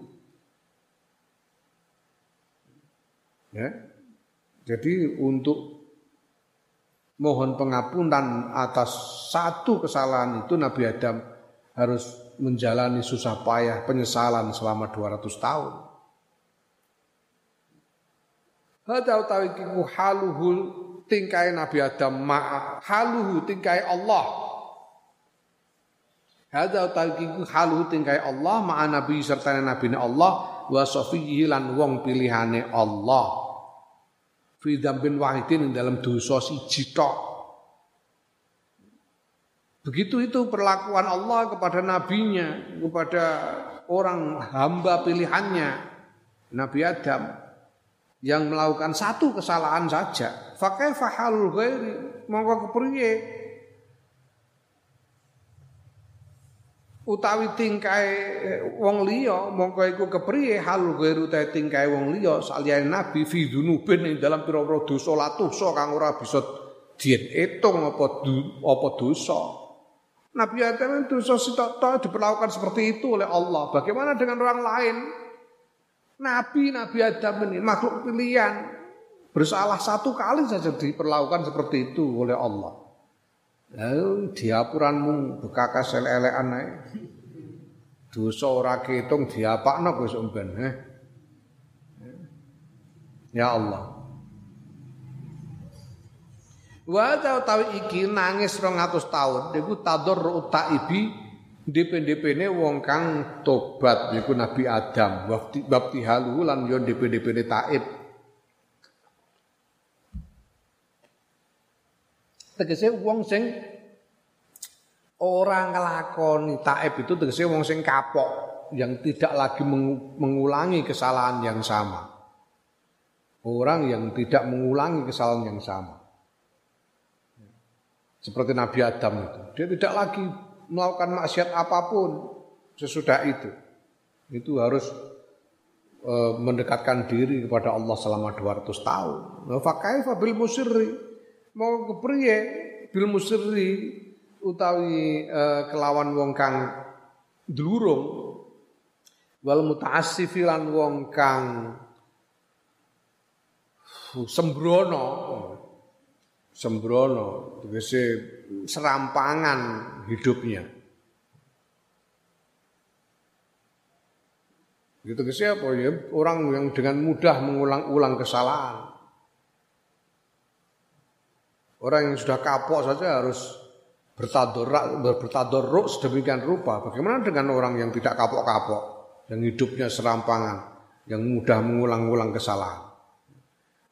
[SPEAKER 1] Ya. Jadi untuk mohon pengampunan atas satu kesalahan itu Nabi Adam harus menjalani susah payah penyesalan selama 200 tahun. Hada utawi kiku haluhul tingkai Nabi Adam ma haluhu tingkai Allah Hadza talqiku halu tingkai Allah ma'a nabi serta nabi Allah wa safihi lan wong pilihane Allah. Fi dzambin wahidin dalam dosa siji tok. Begitu itu perlakuan Allah kepada nabinya, kepada orang hamba pilihannya, Nabi Adam yang melakukan satu kesalahan saja. Fakai fahalul ghairi, mongko kepriye utawi tingkai eh, wong liya mongko iku kepriye hal ghairu ta tingkai wong liya saliyane nabi fi dzunubin ing dalam pira-pira dosa latusa kang ora bisa diitung apa apa dosa. Nabi Adam dosa sitok diperlakukan seperti itu oleh Allah. Bagaimana dengan orang lain? Nabi Nabi Adam ini makhluk pilihan. Bersalah satu kali saja diperlakukan seperti itu oleh Allah Lalu diapuranmu bekakas elek-elekan ae. Dosa ora ketung diapakno Gus umben, eh. Ya Allah. Wa tawi iki nangis 200 tahun niku tadur taibi DP-DP-ne wong kang tobat niku Nabi Adam bab tihalu lan yo DP-DP-ne taib. Tegese wong sing ora nglakoni taib itu tegese wong sing kapok yang tidak lagi mengulangi kesalahan yang sama. Orang yang tidak mengulangi kesalahan yang sama. Seperti Nabi Adam itu. Dia tidak lagi melakukan maksiat apa pun sesudah itu. Itu harus e, mendekatkan diri kepada Allah selama 200 tahun. Fa kaifa bil musirri? Mau kepriye bil musri utawi uh, kelawan wong kang dlurung wal mutaassifi lan wong kang sembrono. Sembrono tegese serampangan hidupnya. Gitu ke siapa ya orang yang dengan mudah mengulang-ulang kesalahan Orang yang sudah kapok saja harus bertadorak bertadoruk sedemikian rupa. Bagaimana dengan orang yang tidak kapok-kapok, yang hidupnya serampangan, yang mudah mengulang-ulang kesalahan.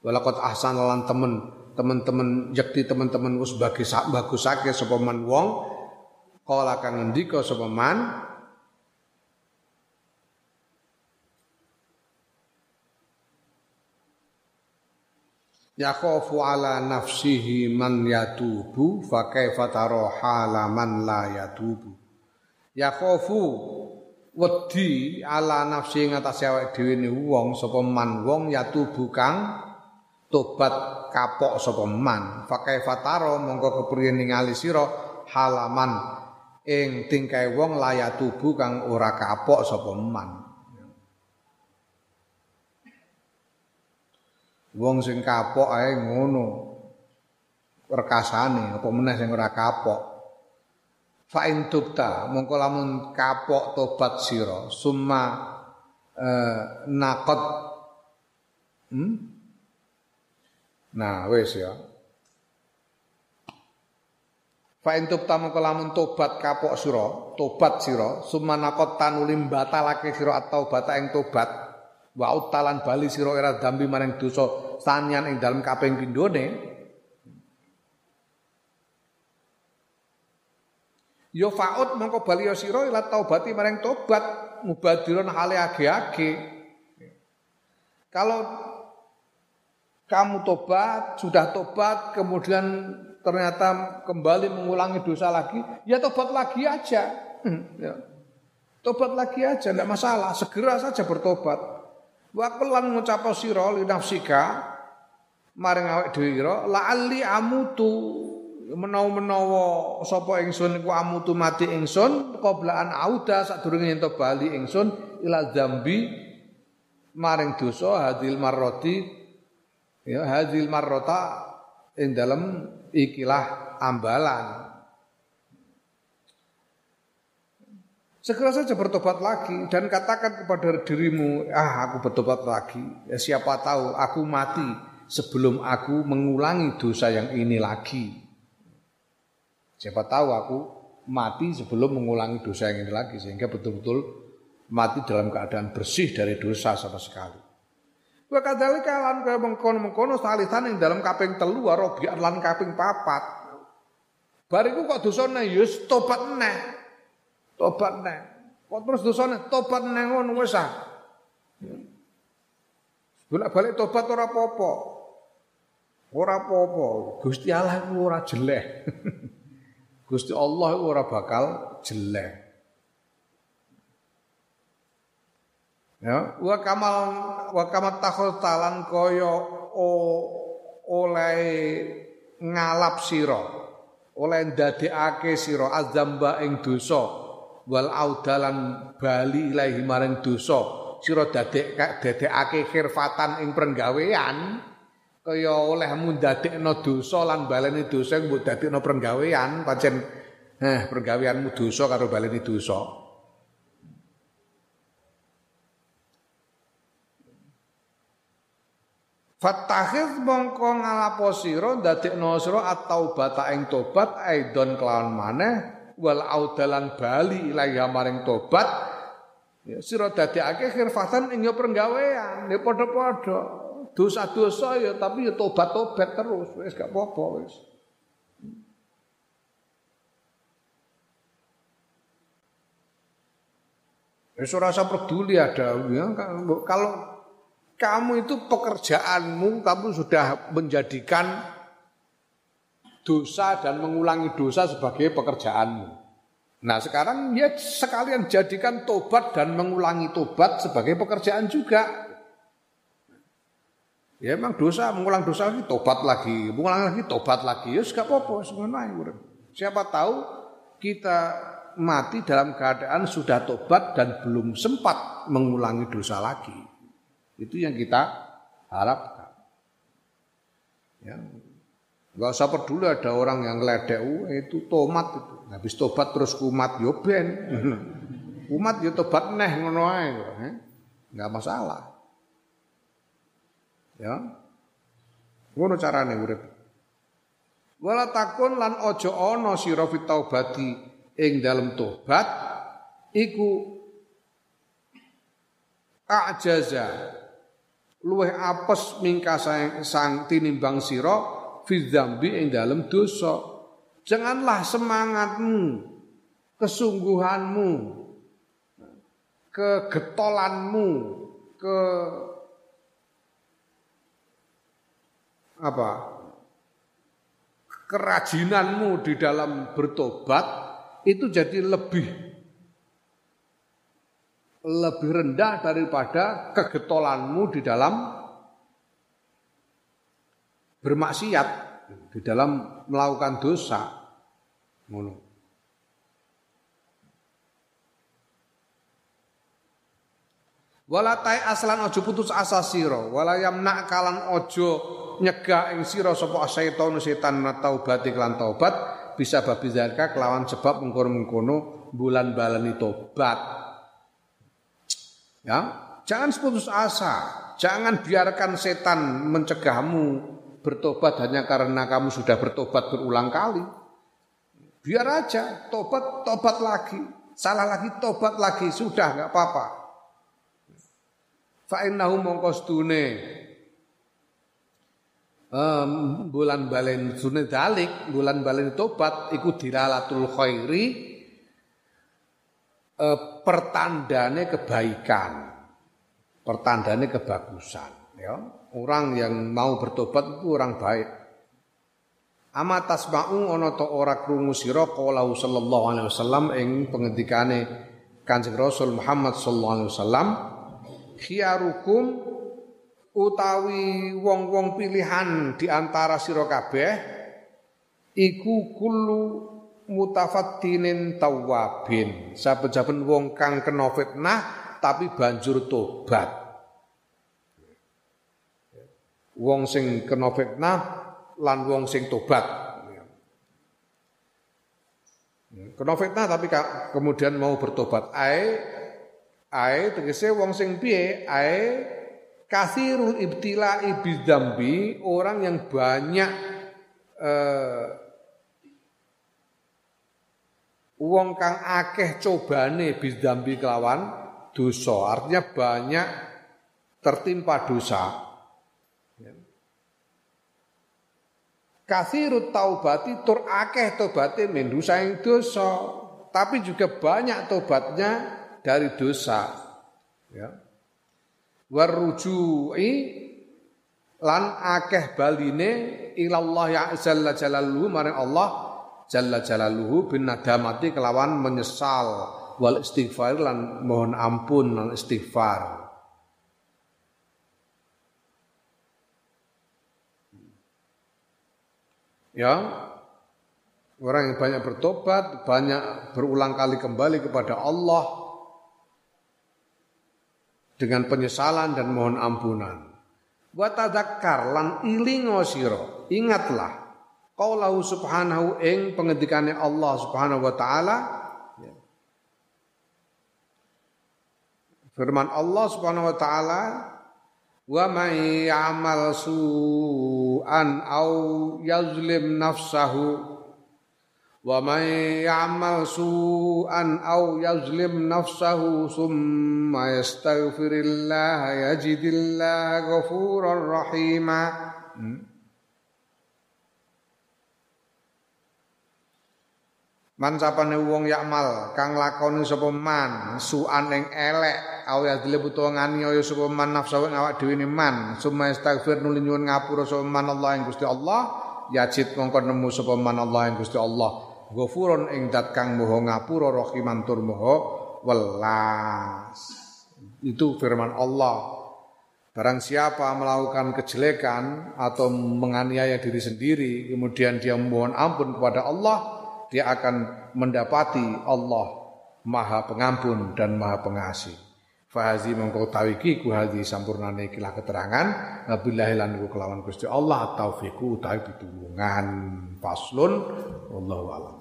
[SPEAKER 1] Walakot ahsan lan temen teman-teman yakti teman-teman us bagi bagusake sapa man wong kala kang ngendika sapa yakhafu ala nafsihi man yatubu fa kaifa tara hala man la yatubu. Yakhafu wedi ala nafsi ngatasé awake dhewe ne wong sapa man wong yatubu kang tobat kapok sapa man. Fa kaifa tara mongko kepriye ningali sira halaman ing tingkai wong layatubu kang ora kapok sapa man Wong sing kapok ae ngono. Rekasane apa meneh sing ora kapok. Fa in tubta mongko lamun kapok tobat sira summa eh, naqad hmm? Nah, wis ya. Fa in tubta mongko lamun tobat kapok sira, tobat sira, summa naqad tanulim batalake sira atau bata ing tobat wa utalan bali sira era dambi maring dosa sanian ing dalam kaping pindhone Ya faud mongko bali sira ila taubati maring tobat mubadiron hale age-age. Kalau kamu tobat, sudah tobat, kemudian ternyata kembali mengulangi dosa lagi, ya tobat lagi aja. Hmm, ya. Tobat lagi aja, tidak masalah. Segera saja bertobat. Wa lan ngucapo sira li nafsika maring awake dhewe ira la'alli amutu. Menawa-menawa sapa ingsun iku amutu mati ingsun qoblaan auda sadurunge yen bali ingsun ila zambi maring dosa hadil marrati ya hadil marrata ing dalem ikilah ambalan Segera saja bertobat lagi dan katakan kepada dirimu, ah aku bertobat lagi. Ya, siapa tahu aku mati sebelum aku mengulangi dosa yang ini lagi. Siapa tahu aku mati sebelum mengulangi dosa yang ini lagi sehingga betul-betul mati dalam keadaan bersih dari dosa sama sekali. Wa kadzalika lan kaya mengkono-mengkono salisan ing dalam kaping telu robian lan kaping papat. Bariku kok dosane ya tobat neh. Tobat neng. Kok terus dosane tobat neng ngono wis ah. Bolak-balik tobat ora apa-apa. Ora apa-apa. Gusti Allah iku ora jelek. Gusti Allah iku ora bakal jelek. Ya, wa kamal wa kamat takhul talan kaya oleh ngalap sira, oleh ndadekake sira azamba ing dosa wal audalan bali ilahi maring dosa. Sira dadek dadekake khirfatan ing penggawean kaya olehmu ndadekno dosa lan baleni dosa mbok dadekno penggawean pancen eh penggaweanmu dosa karo baleni dosa. Fatahid mongko ngalapo sira ndadekno sira at-taubata ing tobat aidon kelawan maneh wal audalan bali ilaiha maring tobat ya sira dadekake khirfatan ing yo penggawean ya padha-padha. Dosa-dosa ya tapi ya tobat-tobat terus wis gak apa-apa wis. Wis ora usah peduli ada ya kalau kamu itu pekerjaanmu kamu sudah menjadikan dosa dan mengulangi dosa sebagai pekerjaanmu. Nah sekarang ya sekalian jadikan tobat dan mengulangi tobat sebagai pekerjaan juga. Ya emang dosa, mengulang dosa lagi tobat lagi, mengulang lagi tobat lagi. Ya gak apa-apa, Siapa tahu kita mati dalam keadaan sudah tobat dan belum sempat mengulangi dosa lagi. Itu yang kita harapkan. Ya, Gak usah peduli ada orang yang ngeledek, uh, itu tomat itu. Habis tobat terus kumat yo ben. kumat yo tobat neh ngono ae eh? Enggak masalah. Ya. Ngono carane urip. Wala takun lan ojo ana sira fit ing dalem tobat iku ajaza luweh apes mingka sang tinimbang sira fi dzambi ing dalam dosa. Janganlah semangatmu, kesungguhanmu, kegetolanmu, ke apa? kerajinanmu di dalam bertobat itu jadi lebih lebih rendah daripada kegetolanmu di dalam bermaksiat di dalam melakukan dosa. Ngono. Wala tai aslan ojo putus asa sira, wala yamna kalan ojo nyegah ing sira sapa setan setan taubat iklan taubat bisa babi zalika kelawan sebab mengkono-mengkono bulan balani tobat. Ya, jangan putus asa, jangan biarkan setan mencegahmu bertobat hanya karena kamu sudah bertobat berulang kali. Biar aja, tobat, tobat lagi. Salah lagi, tobat lagi. Sudah, nggak apa-apa. Fa'innahu mongkostune. Um, bulan balen sunne dalik, bulan balen tobat, ikut diralatul khairi, eh, pertandane kebaikan, pertandane kebagusan. Ya, orang yang mau bertobat itu orang baik. Ama tasma'u ana ta ora krungu sira qala sallallahu alaihi wasallam ing pengendikane Kanjeng Rasul Muhammad sallallahu alaihi wasallam khiyarukum utawi wong-wong pilihan di antara sira kabeh iku kullu mutafattinin tawabin saben-saben wong kang kena fitnah tapi banjur tobat wong sing kena fitnah lan wong sing tobat. Kena fitnah tapi kemudian mau bertobat. Ae ae tegese wong sing piye? Ae kasirul ibtila ibidzambi orang yang banyak eh, wong kang akeh cobane bidzambi kelawan dosa. Artinya banyak tertimpa dosa. Kasirut taubati tur akeh tobaté mendusa ing dosa, tapi juga banyak tobatnya dari dosa. Ya. Warujui lan akeh baline ilallah ya jalla jalaluhu maring Allah jalla jalaluhu bin nadamati kelawan menyesal wal istighfar lan mohon ampun lan istighfar. Ya orang yang banyak bertobat, banyak berulang kali kembali kepada Allah dengan penyesalan dan mohon ampunan. Wa tadzakkar lan ilingo sira, ingatlah qaulahu subhanahu ing pengendikane Allah Subhanahu wa taala ya. Firman Allah Subhanahu wa taala wa may ya'mal su'an aw yazlim nafsahu. Wa may ya'mal su'an aw yazlim nafsahu summa yastaghfirillah yajidillah ghafurar rahima. Hmm? Man sapane wong yakmal kang lakoni sapa man suan ing elek aw ya dile butuh nganiaya sapa man nafsu ing awak dhewe man. Summa istaghfir nuli nyuwun ngapura sapa man Allah ing Gusti Allah. Yajid mongko nemu sapa man Allah ing Gusti Allah. Ghafurun ing dat kang moho ngapura rahiman tur moho welas. Itu firman Allah. Barang siapa melakukan kejelekan atau menganiaya diri sendiri kemudian dia memohon ampun kepada Allah dia akan mendapati Allah Maha Pengampun dan Maha Pengasih. Fahazi mengkau tawiki ku hadhi sampurnane ikilah keterangan Nabillahi lan kelawan Gusti Allah taufiku utawi pitulungan faslun wallahu a'lam.